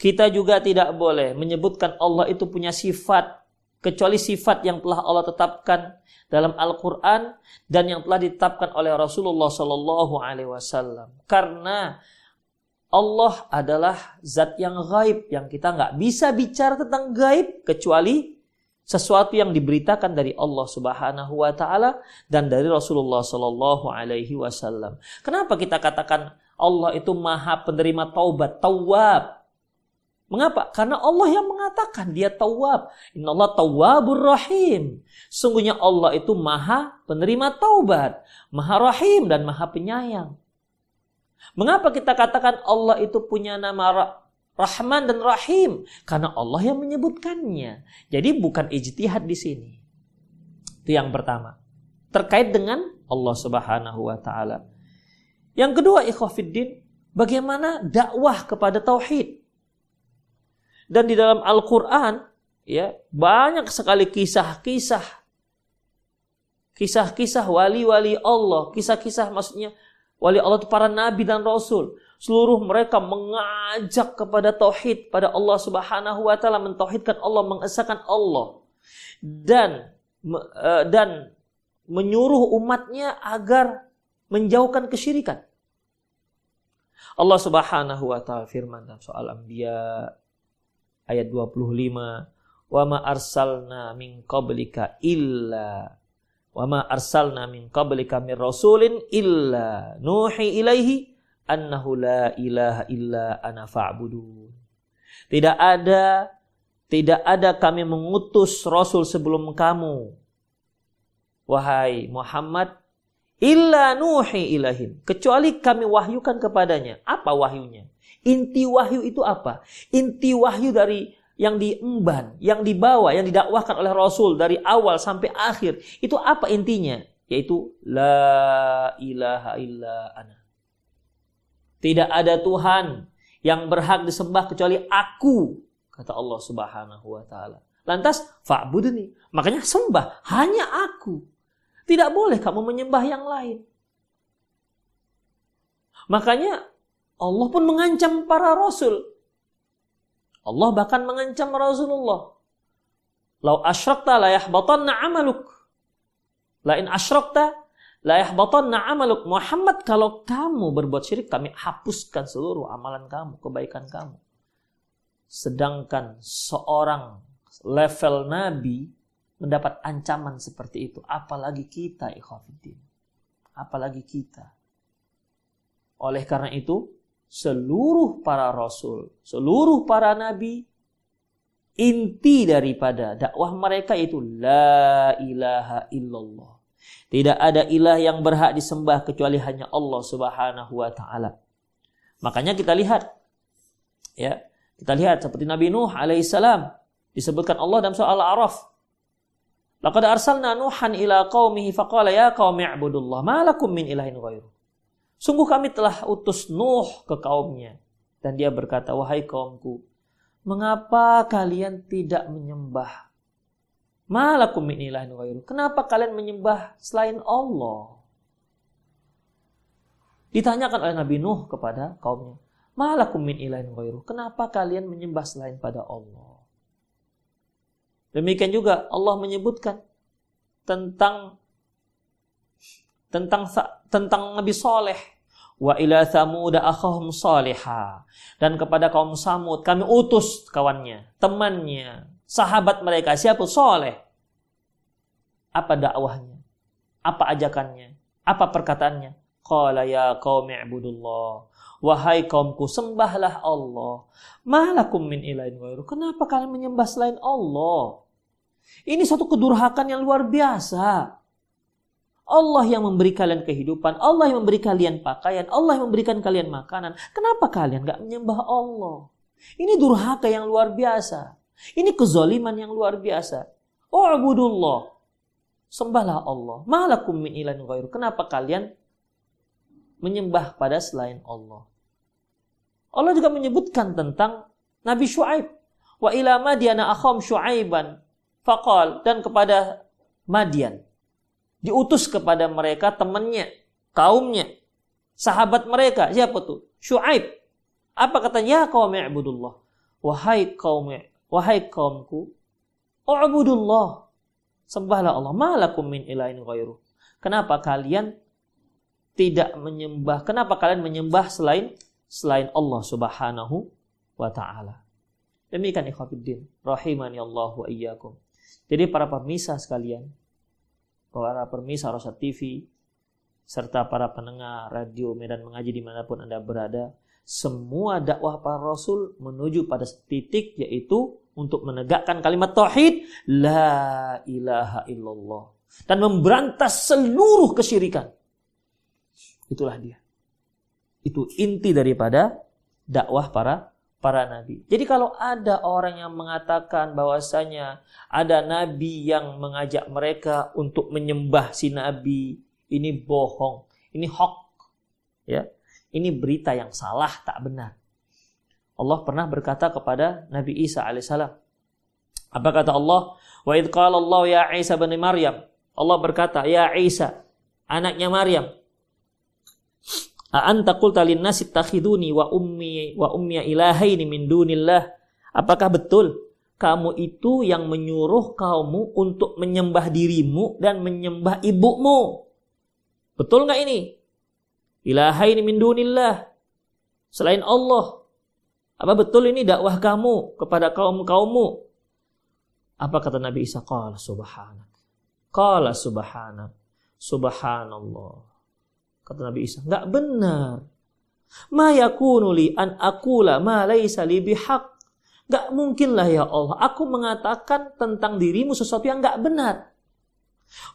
B: Kita juga tidak boleh menyebutkan Allah itu punya sifat kecuali sifat yang telah Allah tetapkan dalam Al-Quran dan yang telah ditetapkan oleh Rasulullah Sallallahu Alaihi Wasallam. Karena Allah adalah zat yang gaib yang kita nggak bisa bicara tentang gaib kecuali sesuatu yang diberitakan dari Allah Subhanahu wa taala dan dari Rasulullah Sallallahu alaihi wasallam. Kenapa kita katakan Allah itu Maha penerima taubat, tawab? Mengapa? Karena Allah yang mengatakan dia tawab. Allah tawabur rahim. Sungguhnya Allah itu maha penerima taubat. Maha rahim dan maha penyayang. Mengapa kita katakan Allah itu punya nama Rahman dan Rahim? Karena Allah yang menyebutkannya. Jadi bukan ijtihad di sini. Itu yang pertama. Terkait dengan Allah Subhanahu wa taala. Yang kedua, ikhwafiddin, bagaimana dakwah kepada tauhid? Dan di dalam Al-Quran, ya banyak sekali kisah-kisah kisah-kisah wali-wali Allah, kisah-kisah maksudnya wali Allah para nabi dan rasul. Seluruh mereka mengajak kepada tauhid pada Allah Subhanahu wa taala, mentauhidkan Allah, mengesahkan Allah. Dan e, dan menyuruh umatnya agar menjauhkan kesyirikan. Allah Subhanahu wa taala firman dalam soal Anbiya ayat 25, "Wa ma arsalna min qablika illa wa arsalna min qablika min rasulin illa nuhi ilaihi annahu la ilaha illa ana fa'budun." Tidak ada tidak ada kami mengutus rasul sebelum kamu wahai Muhammad illa nuhi ilahim kecuali kami wahyukan kepadanya. Apa wahyunya? Inti wahyu itu apa? Inti wahyu dari yang diemban, yang dibawa, yang didakwahkan oleh Rasul dari awal sampai akhir, itu apa intinya? Yaitu la ilaha illa ana. Tidak ada Tuhan yang berhak disembah kecuali aku, kata Allah Subhanahu wa taala. Lantas fa'budni, makanya sembah hanya aku. Tidak boleh kamu menyembah yang lain. Makanya Allah pun mengancam para rasul Allah bahkan mengancam Rasulullah. Lau asyrakta la yahbatanna amaluk. Lain asyrakta la yahbatanna amaluk. Muhammad kalau kamu berbuat syirik kami hapuskan seluruh amalan kamu, kebaikan kamu. Sedangkan seorang level nabi mendapat ancaman seperti itu, apalagi kita ikhwatiddin. Apalagi kita. Oleh karena itu, seluruh para rasul, seluruh para nabi, inti daripada dakwah mereka itu la ilaha illallah. Tidak ada ilah yang berhak disembah kecuali hanya Allah Subhanahu wa taala. Makanya kita lihat ya, kita lihat seperti Nabi Nuh alaihissalam disebutkan Allah dalam soal Al-A'raf. Laqad arsalna Nuhan ila qaumihi faqala ya qaumi ibudullah ma lakum min ilahin ghairu. Sungguh kami telah utus Nuh ke kaumnya. Dan dia berkata, wahai kaumku, mengapa kalian tidak menyembah? Malakum min ilahin. Kenapa kalian menyembah selain Allah? Ditanyakan oleh Nabi Nuh kepada kaumnya. Malakum min ilahin. Kenapa kalian menyembah selain pada Allah? Demikian juga Allah menyebutkan tentang tentang tentang Nabi Soleh Wa ila Thamud akhahum salihah. Dan kepada kaum Samud kami utus kawannya, temannya, sahabat mereka siapa? Soleh. Apa dakwahnya? Apa ajakannya? Apa perkataannya? Qala ya qaumi ibudullah. Wahai kaumku, sembahlah Allah. Malakum min ilahin ghairu. Kenapa kalian menyembah selain Allah? Ini satu kedurhakan yang luar biasa. Allah yang memberi kalian kehidupan, Allah yang memberi kalian pakaian, Allah yang memberikan kalian makanan. Kenapa kalian gak menyembah Allah? Ini durhaka yang luar biasa. Ini kezaliman yang luar biasa. Abudullah. Sembahlah Allah. Malakum min ilan ghairu. Kenapa kalian menyembah pada selain Allah? Allah juga menyebutkan tentang Nabi Shu'aib. Wa ila Madiana akham Shu'aiban. Faqal. Dan kepada Madian diutus kepada mereka temannya, kaumnya, sahabat mereka. Siapa tuh? Syuaib. Apa katanya? Ya kaum ibudullah. Wahai kaum wahai kaumku, ubudullah. Sembahlah Allah. Malakum min ilahin ghairu. Kenapa kalian tidak menyembah? Kenapa kalian menyembah selain selain Allah Subhanahu wa taala? Demikian ikhwatiddin rahimani Allah wa iyyakum. Jadi para pemirsa sekalian, para permisa Rosa TV, serta para pendengar radio Medan Mengaji di mana pun Anda berada, semua dakwah para Rasul menuju pada titik yaitu untuk menegakkan kalimat tauhid la ilaha illallah dan memberantas seluruh kesyirikan. Itulah dia. Itu inti daripada dakwah para para nabi. Jadi kalau ada orang yang mengatakan bahwasanya ada nabi yang mengajak mereka untuk menyembah si nabi, ini bohong, ini hoax. Ya. Ini berita yang salah, tak benar. Allah pernah berkata kepada Nabi Isa alaihissalam. Apa kata Allah? Wa idh qala Allah ya Isa bin Maryam. Allah berkata, "Ya Isa, anaknya Maryam, A anta qulta nasi takhiduni wa ummi wa ummi ilahaini min dunillah. Apakah betul kamu itu yang menyuruh kaummu untuk menyembah dirimu dan menyembah ibumu? Betul nggak ini? Ilahaini min dunillah. Selain Allah. Apa betul ini dakwah kamu kepada kaum-kaummu? Apa kata Nabi Isa? Qala subhanak. Qala subhanak. Subhanallah. Kata Nabi Isa, enggak benar. Ma yakunu li an akula ma laisa li bihaq. Enggak mungkinlah ya Allah, aku mengatakan tentang dirimu sesuatu yang enggak benar.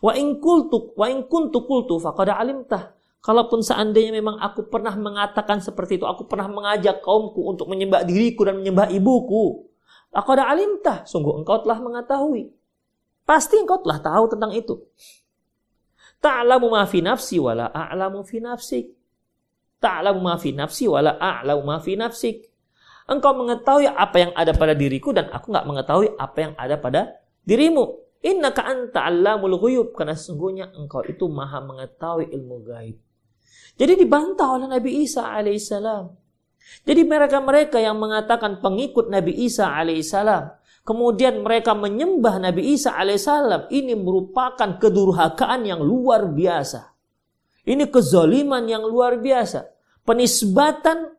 B: Wa in qultu wa in kuntu qultu faqad alimtah. Kalaupun seandainya memang aku pernah mengatakan seperti itu, aku pernah mengajak kaumku untuk menyembah diriku dan menyembah ibuku. Aku ada alimtah, sungguh engkau telah mengetahui. Pasti engkau telah tahu tentang itu. Ta'lamu ma fi nafsi wala a'lamu fi nafsik. Ta'lamu ma fi nafsi wala a'lamu ma fi nafsik. Engkau mengetahui apa yang ada pada diriku dan aku nggak mengetahui apa yang ada pada dirimu. Innaka anta allamul ghuyub karena sesungguhnya engkau itu maha mengetahui ilmu gaib. Jadi dibantah oleh Nabi Isa alaihissalam. Jadi mereka-mereka yang mengatakan pengikut Nabi Isa alaihissalam kemudian mereka menyembah Nabi Isa alaihissalam, ini merupakan kedurhakaan yang luar biasa. Ini kezaliman yang luar biasa. Penisbatan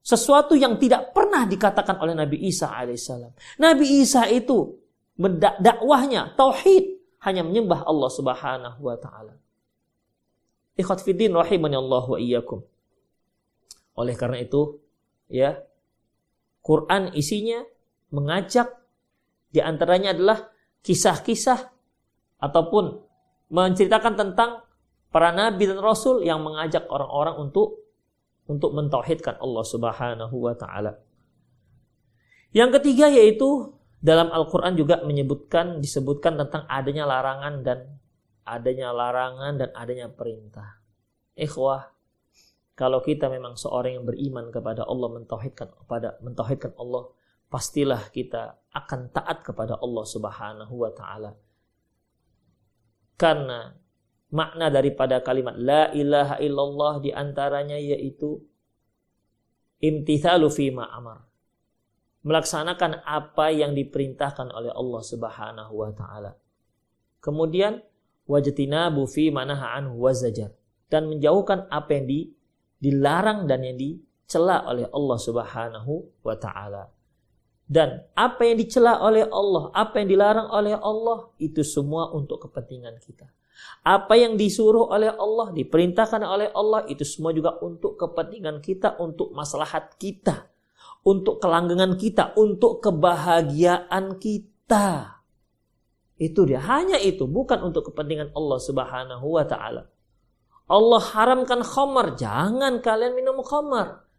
B: sesuatu yang tidak pernah dikatakan oleh Nabi Isa alaihissalam. Nabi Isa itu dakwahnya tauhid hanya menyembah Allah Subhanahu wa taala. Ikhwat fiddin rahimani Allah wa iyyakum. Oleh karena itu, ya, Quran isinya mengajak di antaranya adalah kisah-kisah ataupun menceritakan tentang para nabi dan rasul yang mengajak orang-orang untuk untuk mentauhidkan Allah Subhanahu wa taala. Yang ketiga yaitu dalam Al-Qur'an juga menyebutkan disebutkan tentang adanya larangan dan adanya larangan dan adanya perintah. Ikhwah, kalau kita memang seorang yang beriman kepada Allah mentauhidkan kepada mentauhidkan Allah, pastilah kita akan taat kepada Allah Subhanahu wa taala. Karena makna daripada kalimat la ilaha illallah di antaranya yaitu imtithalu fi amar. Melaksanakan apa yang diperintahkan oleh Allah Subhanahu wa taala. Kemudian wajtinabu fi manaha anhu wazajar dan menjauhkan apa yang di, dilarang dan yang dicela oleh Allah Subhanahu wa taala. Dan apa yang dicela oleh Allah, apa yang dilarang oleh Allah, itu semua untuk kepentingan kita. Apa yang disuruh oleh Allah, diperintahkan oleh Allah, itu semua juga untuk kepentingan kita, untuk maslahat kita, untuk kelanggengan kita, untuk kebahagiaan kita. Itu dia, hanya itu, bukan untuk kepentingan Allah Subhanahu wa taala. Allah haramkan khamar, jangan kalian minum khamar.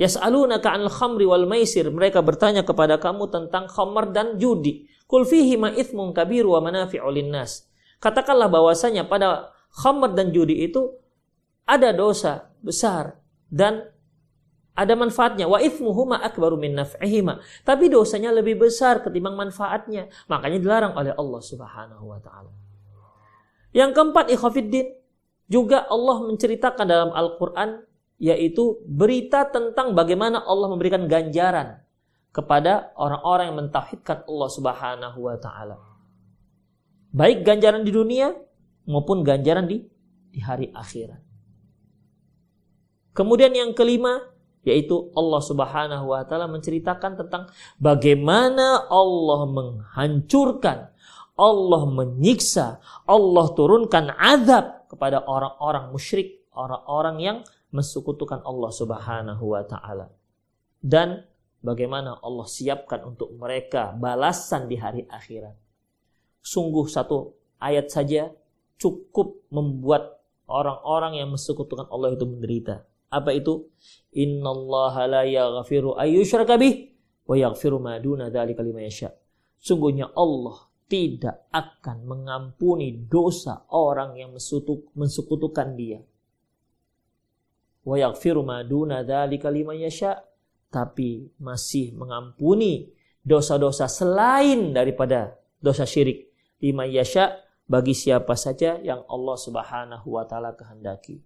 B: Yas'alunaka 'anil khamri wal maisir. Mereka bertanya kepada kamu tentang khamar dan judi. Kul fihi ma ithmun kabir wa manafi'u linnas. Katakanlah bahwasanya pada khamar dan judi itu ada dosa besar dan ada manfaatnya. Wa ithmuhuma akbaru min naf'ihima. Tapi dosanya lebih besar ketimbang manfaatnya. Makanya dilarang oleh Allah Subhanahu wa taala. Yang keempat, ikhwafiddin, juga Allah menceritakan dalam Al-Qur'an yaitu berita tentang bagaimana Allah memberikan ganjaran kepada orang-orang yang mentauhidkan Allah Subhanahu wa taala. Baik ganjaran di dunia maupun ganjaran di di hari akhirat. Kemudian yang kelima yaitu Allah Subhanahu wa taala menceritakan tentang bagaimana Allah menghancurkan, Allah menyiksa, Allah turunkan azab kepada orang-orang musyrik, orang-orang yang mensekutukan Allah Subhanahu wa taala. Dan bagaimana Allah siapkan untuk mereka balasan di hari akhirat. Sungguh satu ayat saja cukup membuat orang-orang yang mensekutukan Allah itu menderita. Apa itu? Innallaha la yaghfiru ayyushraka bih wa yaghfiru ma duna dzalika liman yasha. Sungguhnya Allah tidak akan mengampuni dosa orang yang mensekutukan dia wa yaghfiru ma duna dzalika liman yasha tapi masih mengampuni dosa-dosa selain daripada dosa syirik liman yasha bagi siapa saja yang Allah Subhanahu wa taala kehendaki.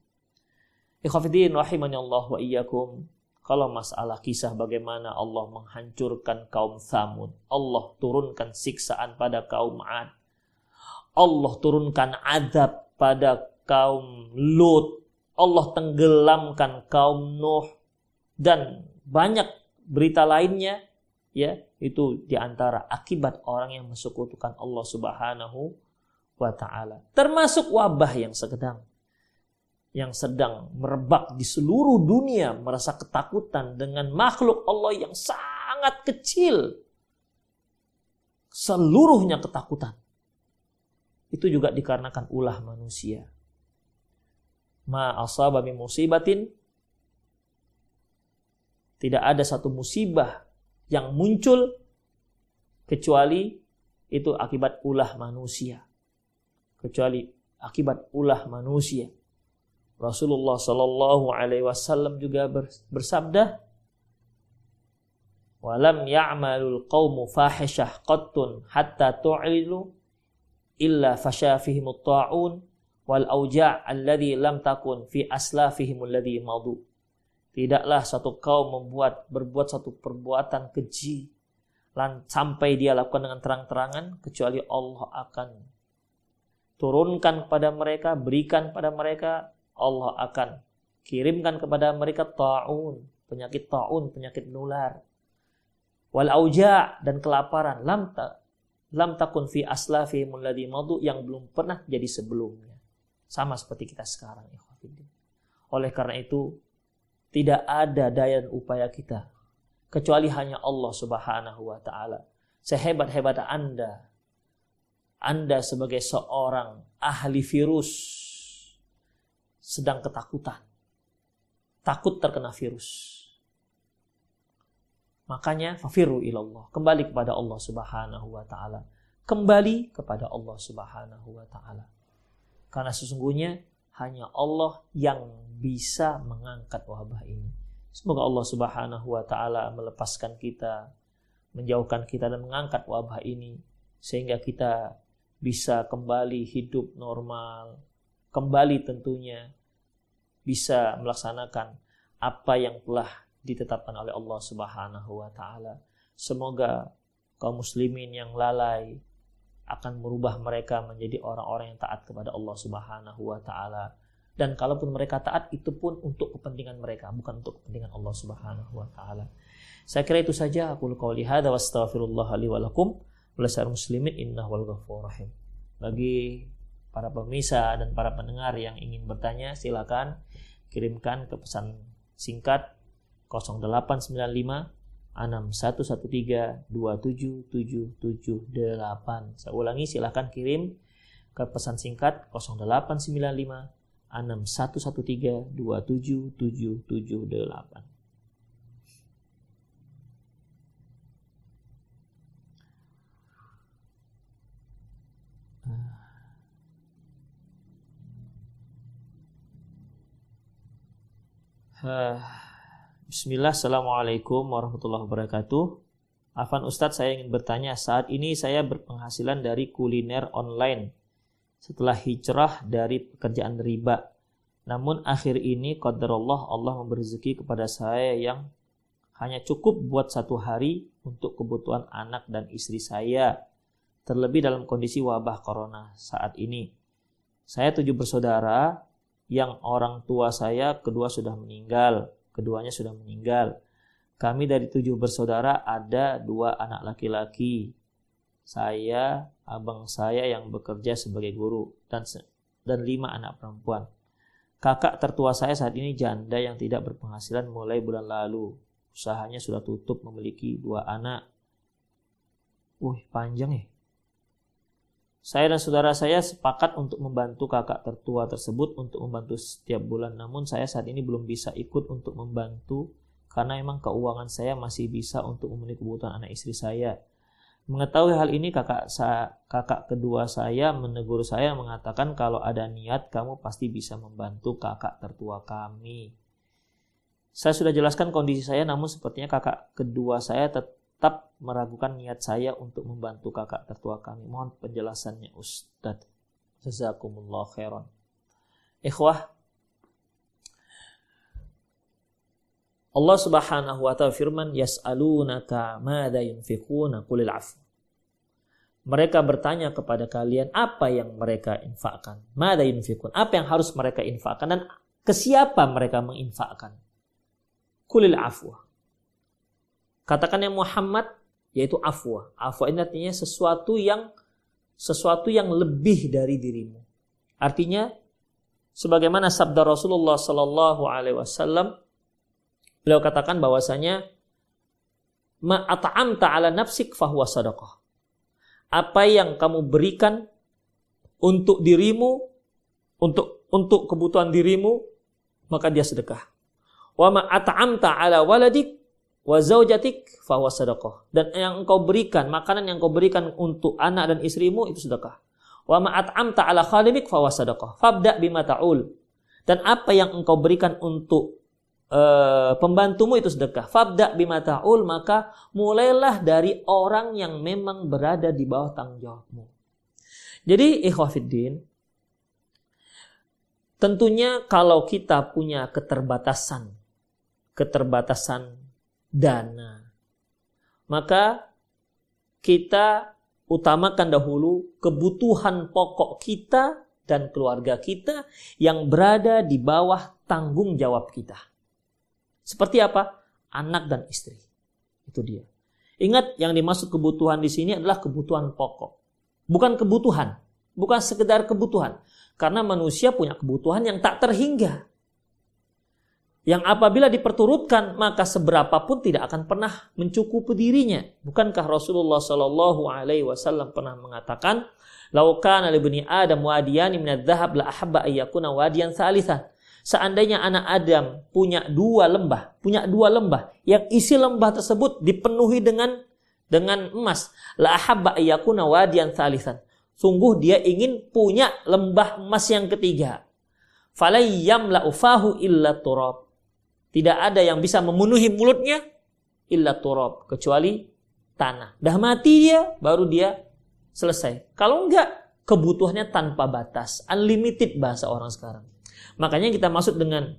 B: Ikhwafidin rahimani Allah wa iyyakum. Kalau masalah kisah bagaimana Allah menghancurkan kaum Thamud, Allah turunkan siksaan pada kaum Ad, Allah turunkan adab pada kaum Lut, Allah tenggelamkan kaum Nuh, dan banyak berita lainnya, ya itu di antara akibat orang yang mensekutukan Allah Subhanahu wa Ta'ala. Termasuk wabah yang sedang yang sedang merebak di seluruh dunia merasa ketakutan dengan makhluk Allah yang sangat kecil. Seluruhnya ketakutan. Itu juga dikarenakan ulah manusia. Ma asaba min musibatin tidak ada satu musibah yang muncul kecuali itu akibat ulah manusia. Kecuali akibat ulah manusia. Rasulullah Shallallahu Alaihi Wasallam juga bersabda, "Walam ya'malul qawmu fahishah qattun hatta tu'ilu illa fashafihim ta'un wal auja' alladhi lam takun fi aslafihim alladhi madu." Tidaklah satu kaum membuat berbuat satu perbuatan keji sampai dia lakukan dengan terang-terangan kecuali Allah akan turunkan kepada mereka, berikan pada mereka Allah akan kirimkan kepada mereka taun, penyakit taun, penyakit menular. Wal auja dan kelaparan lam ta, lam takun fi aslafi muladi madu yang belum pernah jadi sebelumnya. Sama seperti kita sekarang Oleh karena itu tidak ada daya dan upaya kita kecuali hanya Allah Subhanahu wa taala. Sehebat-hebat Anda Anda sebagai seorang ahli virus sedang ketakutan. Takut terkena virus. Makanya fafiru ilallah. Kembali kepada Allah subhanahu wa ta'ala. Kembali kepada Allah subhanahu wa ta'ala. Karena sesungguhnya hanya Allah yang bisa mengangkat wabah ini. Semoga Allah subhanahu wa ta'ala melepaskan kita, menjauhkan kita dan mengangkat wabah ini. Sehingga kita bisa kembali hidup normal, kembali tentunya bisa melaksanakan apa yang telah ditetapkan oleh Allah Subhanahu wa taala. Semoga kaum muslimin yang lalai akan merubah mereka menjadi orang-orang yang taat kepada Allah Subhanahu wa taala. Dan kalaupun mereka taat itu pun untuk kepentingan mereka, bukan untuk kepentingan Allah Subhanahu wa taala. Saya kira itu saja aku qauli hadza wa astaghfirullah li wa lakum muslimin innahu wal ghafurur rahim. Bagi para pemirsa dan para pendengar yang ingin bertanya silakan kirimkan ke pesan singkat 0895 6113 27778. Saya ulangi silakan kirim ke pesan singkat 0895 6113 27778. Uh, Bismillah, Assalamualaikum warahmatullahi wabarakatuh. Afan Ustadz, saya ingin bertanya, saat ini saya berpenghasilan dari kuliner online setelah hijrah dari pekerjaan riba. Namun akhir ini, qadarullah Allah memberi kepada saya yang hanya cukup buat satu hari untuk kebutuhan anak dan istri saya. Terlebih dalam kondisi wabah corona saat ini. Saya tujuh bersaudara, yang orang tua saya kedua sudah meninggal, keduanya sudah meninggal. Kami dari tujuh bersaudara ada dua anak laki-laki. Saya, abang saya yang bekerja sebagai guru dan dan lima anak perempuan. Kakak tertua saya saat ini janda yang tidak berpenghasilan mulai bulan lalu. Usahanya sudah tutup memiliki dua anak. Wih, panjang ya. Saya dan saudara saya sepakat untuk membantu kakak tertua tersebut untuk membantu setiap bulan. Namun saya saat ini belum bisa ikut untuk membantu karena memang keuangan saya masih bisa untuk memenuhi kebutuhan anak istri saya. Mengetahui hal ini kakak saya, kakak kedua saya menegur saya mengatakan kalau ada niat kamu pasti bisa membantu kakak tertua kami. Saya sudah jelaskan kondisi saya namun sepertinya kakak kedua saya tetap tetap meragukan niat saya untuk membantu kakak tertua kami. Mohon penjelasannya Ustadz. Jazakumullah khairan. Ikhwah, Allah Subhanahu wa taala firman yas'alunaka madza yunfiquna qulil afu. Mereka bertanya kepada kalian apa yang mereka infakkan. Mada yunfikun. Apa yang harus mereka infakkan dan ke siapa mereka menginfakkan. Kulil afwa. Katakan yang Muhammad yaitu afwa. Afwa ini artinya sesuatu yang sesuatu yang lebih dari dirimu. Artinya sebagaimana sabda Rasulullah Sallallahu Alaihi Wasallam beliau katakan bahwasanya ma at'amta ala nafsik fahuwa sadaqah apa yang kamu berikan untuk dirimu, untuk untuk kebutuhan dirimu, maka dia sedekah. Wa ma at'amta ala waladik wa zaujatik huwa sedekah. Dan yang engkau berikan, makanan yang engkau berikan untuk anak dan istrimu itu sedekah. Wa ma at'amta ala khalimik huwa sedekah. Fabda bima ta'ul. Dan apa yang engkau berikan untuk uh, pembantumu itu sedekah. Fabda bima ta'ul maka mulailah dari orang yang memang berada di bawah tanggung jawabmu. Jadi ikhwafiddin tentunya kalau kita punya keterbatasan keterbatasan dana maka kita utamakan dahulu kebutuhan pokok kita dan keluarga kita yang berada di bawah tanggung jawab kita. Seperti apa? Anak dan istri. Itu dia. Ingat yang dimaksud kebutuhan di sini adalah kebutuhan pokok. Bukan kebutuhan. Bukan sekedar kebutuhan. Karena manusia punya kebutuhan yang tak terhingga. Yang apabila diperturutkan maka seberapa pun tidak akan pernah mencukupi dirinya. Bukankah Rasulullah Shallallahu Alaihi Wasallam pernah mengatakan, "Laukan alibni Adam wadiyani minad dhahab la ahabba ayyakuna wadiyan salisan." Seandainya anak Adam punya dua lembah, punya dua lembah, yang isi lembah tersebut dipenuhi dengan dengan emas, la ahabba ayyakuna wadiyan thalithan. Sungguh dia ingin punya lembah emas yang ketiga. Falayyam la ufahu illa turab. Tidak ada yang bisa memenuhi mulutnya illa turab kecuali tanah. Dah mati dia baru dia selesai. Kalau enggak kebutuhannya tanpa batas, unlimited bahasa orang sekarang. Makanya kita masuk dengan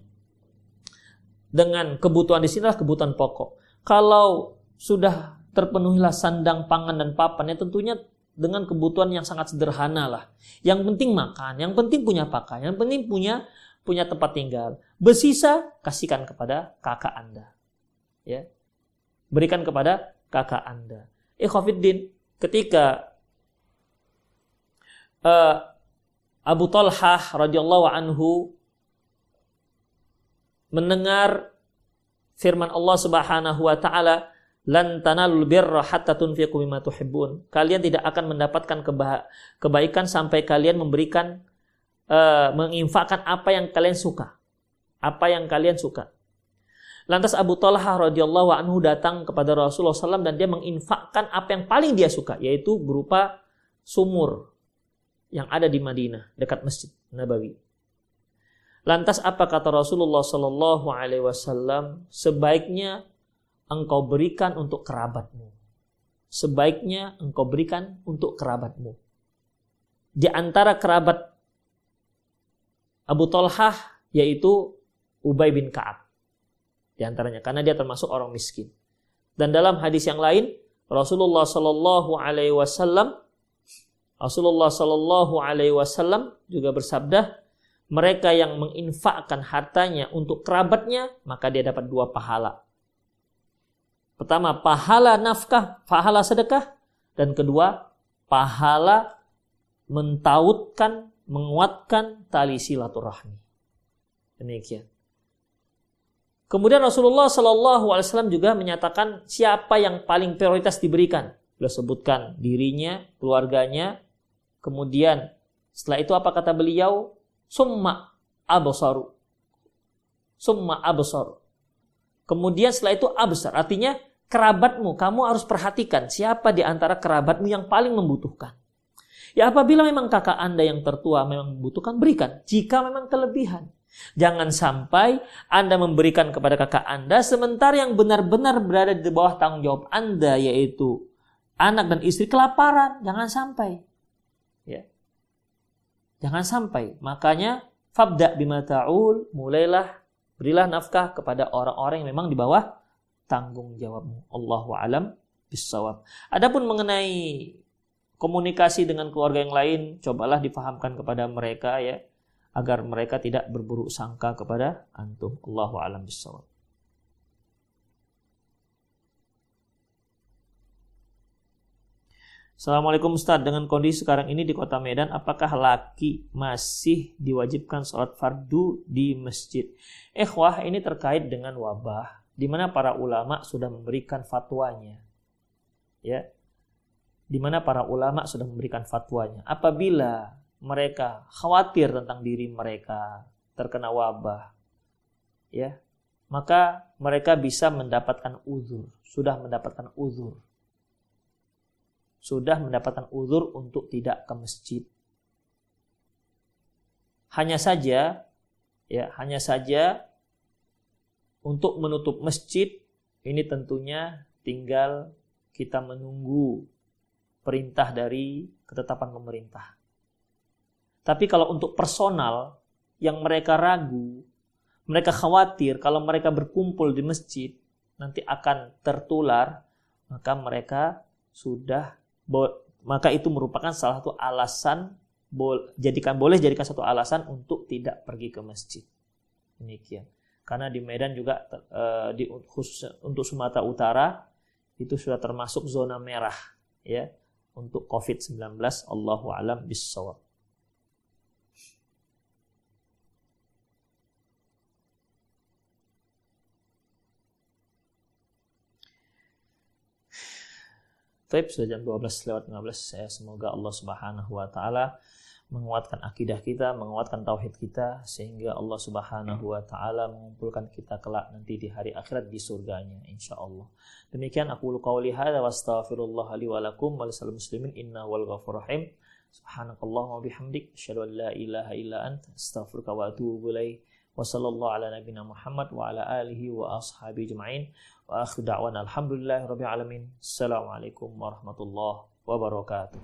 B: dengan kebutuhan di sini adalah kebutuhan pokok. Kalau sudah terpenuhilah sandang, pangan dan papan, ya tentunya dengan kebutuhan yang sangat sederhana lah. Yang penting makan, yang penting punya pakaian, yang penting punya punya tempat tinggal. Bersisa kasihkan kepada kakak Anda. Ya. Berikan kepada kakak Anda. Ikhwafiddin, ketika uh, Abu Talhah radhiyallahu anhu mendengar firman Allah Subhanahu wa taala lan tanalul birra hatta tunfiqu mimma tuhibbun. Kalian tidak akan mendapatkan keba kebaikan sampai kalian memberikan uh, menginfakkan apa yang kalian suka. Apa yang kalian suka. Lantas Abu Talha radhiyallahu anhu datang kepada Rasulullah SAW dan dia menginfakkan apa yang paling dia suka, yaitu berupa sumur yang ada di Madinah dekat Masjid Nabawi. Lantas apa kata Rasulullah Sallallahu Alaihi Wasallam? Sebaiknya engkau berikan untuk kerabatmu. Sebaiknya engkau berikan untuk kerabatmu. Di antara kerabat Abu Talhah yaitu Ubay bin Ka'ab. Di antaranya karena dia termasuk orang miskin. Dan dalam hadis yang lain Rasulullah Sallallahu Alaihi Wasallam Rasulullah Sallallahu Alaihi Wasallam juga bersabda, mereka yang menginfakkan hartanya untuk kerabatnya, maka dia dapat dua pahala. Pertama, pahala nafkah, pahala sedekah. Dan kedua, pahala mentautkan, menguatkan tali silaturahmi. Demikian. Kemudian Rasulullah Shallallahu Alaihi Wasallam juga menyatakan siapa yang paling prioritas diberikan. Beliau sebutkan dirinya, keluarganya. Kemudian setelah itu apa kata beliau? summa absaru. Summa absaru. Kemudian setelah itu absar, artinya kerabatmu, kamu harus perhatikan siapa di antara kerabatmu yang paling membutuhkan. Ya apabila memang kakak Anda yang tertua memang membutuhkan, berikan. Jika memang kelebihan. Jangan sampai Anda memberikan kepada kakak Anda sementara yang benar-benar berada di bawah tanggung jawab Anda yaitu anak dan istri kelaparan. Jangan sampai. Ya. Jangan sampai. Makanya fabda bima ta'ul, mulailah Berilah nafkah kepada orang-orang yang memang di bawah tanggung jawabmu. Allahu alam bisawab. Adapun mengenai komunikasi dengan keluarga yang lain, cobalah difahamkan kepada mereka ya agar mereka tidak berburuk sangka kepada antum. Allahu alam bisawab. Assalamualaikum Ustaz, dengan kondisi sekarang ini di kota Medan, apakah laki masih diwajibkan sholat fardu di masjid? Eh wah, ini terkait dengan wabah, di mana para ulama sudah memberikan fatwanya. Ya, di mana para ulama sudah memberikan fatwanya. Apabila mereka khawatir tentang diri mereka terkena wabah, ya, maka mereka bisa mendapatkan uzur, sudah mendapatkan uzur sudah mendapatkan uzur untuk tidak ke masjid. Hanya saja ya, hanya saja untuk menutup masjid ini tentunya tinggal kita menunggu perintah dari ketetapan pemerintah. Tapi kalau untuk personal yang mereka ragu, mereka khawatir kalau mereka berkumpul di masjid nanti akan tertular, maka mereka sudah maka itu merupakan salah satu alasan jadikan boleh jadikan satu alasan untuk tidak pergi ke masjid. Demikian. Karena di Medan juga uh, di khusus untuk Sumatera Utara itu sudah termasuk zona merah ya untuk COVID-19 Allahu alam bisawab. Taib sudah jam 12 lewat 15. Saya semoga Allah Subhanahu wa taala menguatkan akidah kita, menguatkan tauhid kita sehingga Allah Subhanahu wa taala mengumpulkan kita kelak nanti di hari akhirat di surganya insyaallah. Demikian aku qauli hadza wa astaghfirullah li wa lakum wa lisal muslimin inna wal ghafur rahim. Subhanakallahumma bihamdik asyhadu an la ilaha illa anta astaghfiruka wa atubu ilaik. Wa sallallahu ala nabiyyina Muhammad wa ala alihi wa ashabi jema'in. Wa alhamdulillahi rabbil alamin. Assalamualaikum warahmatullahi wabarakatuh.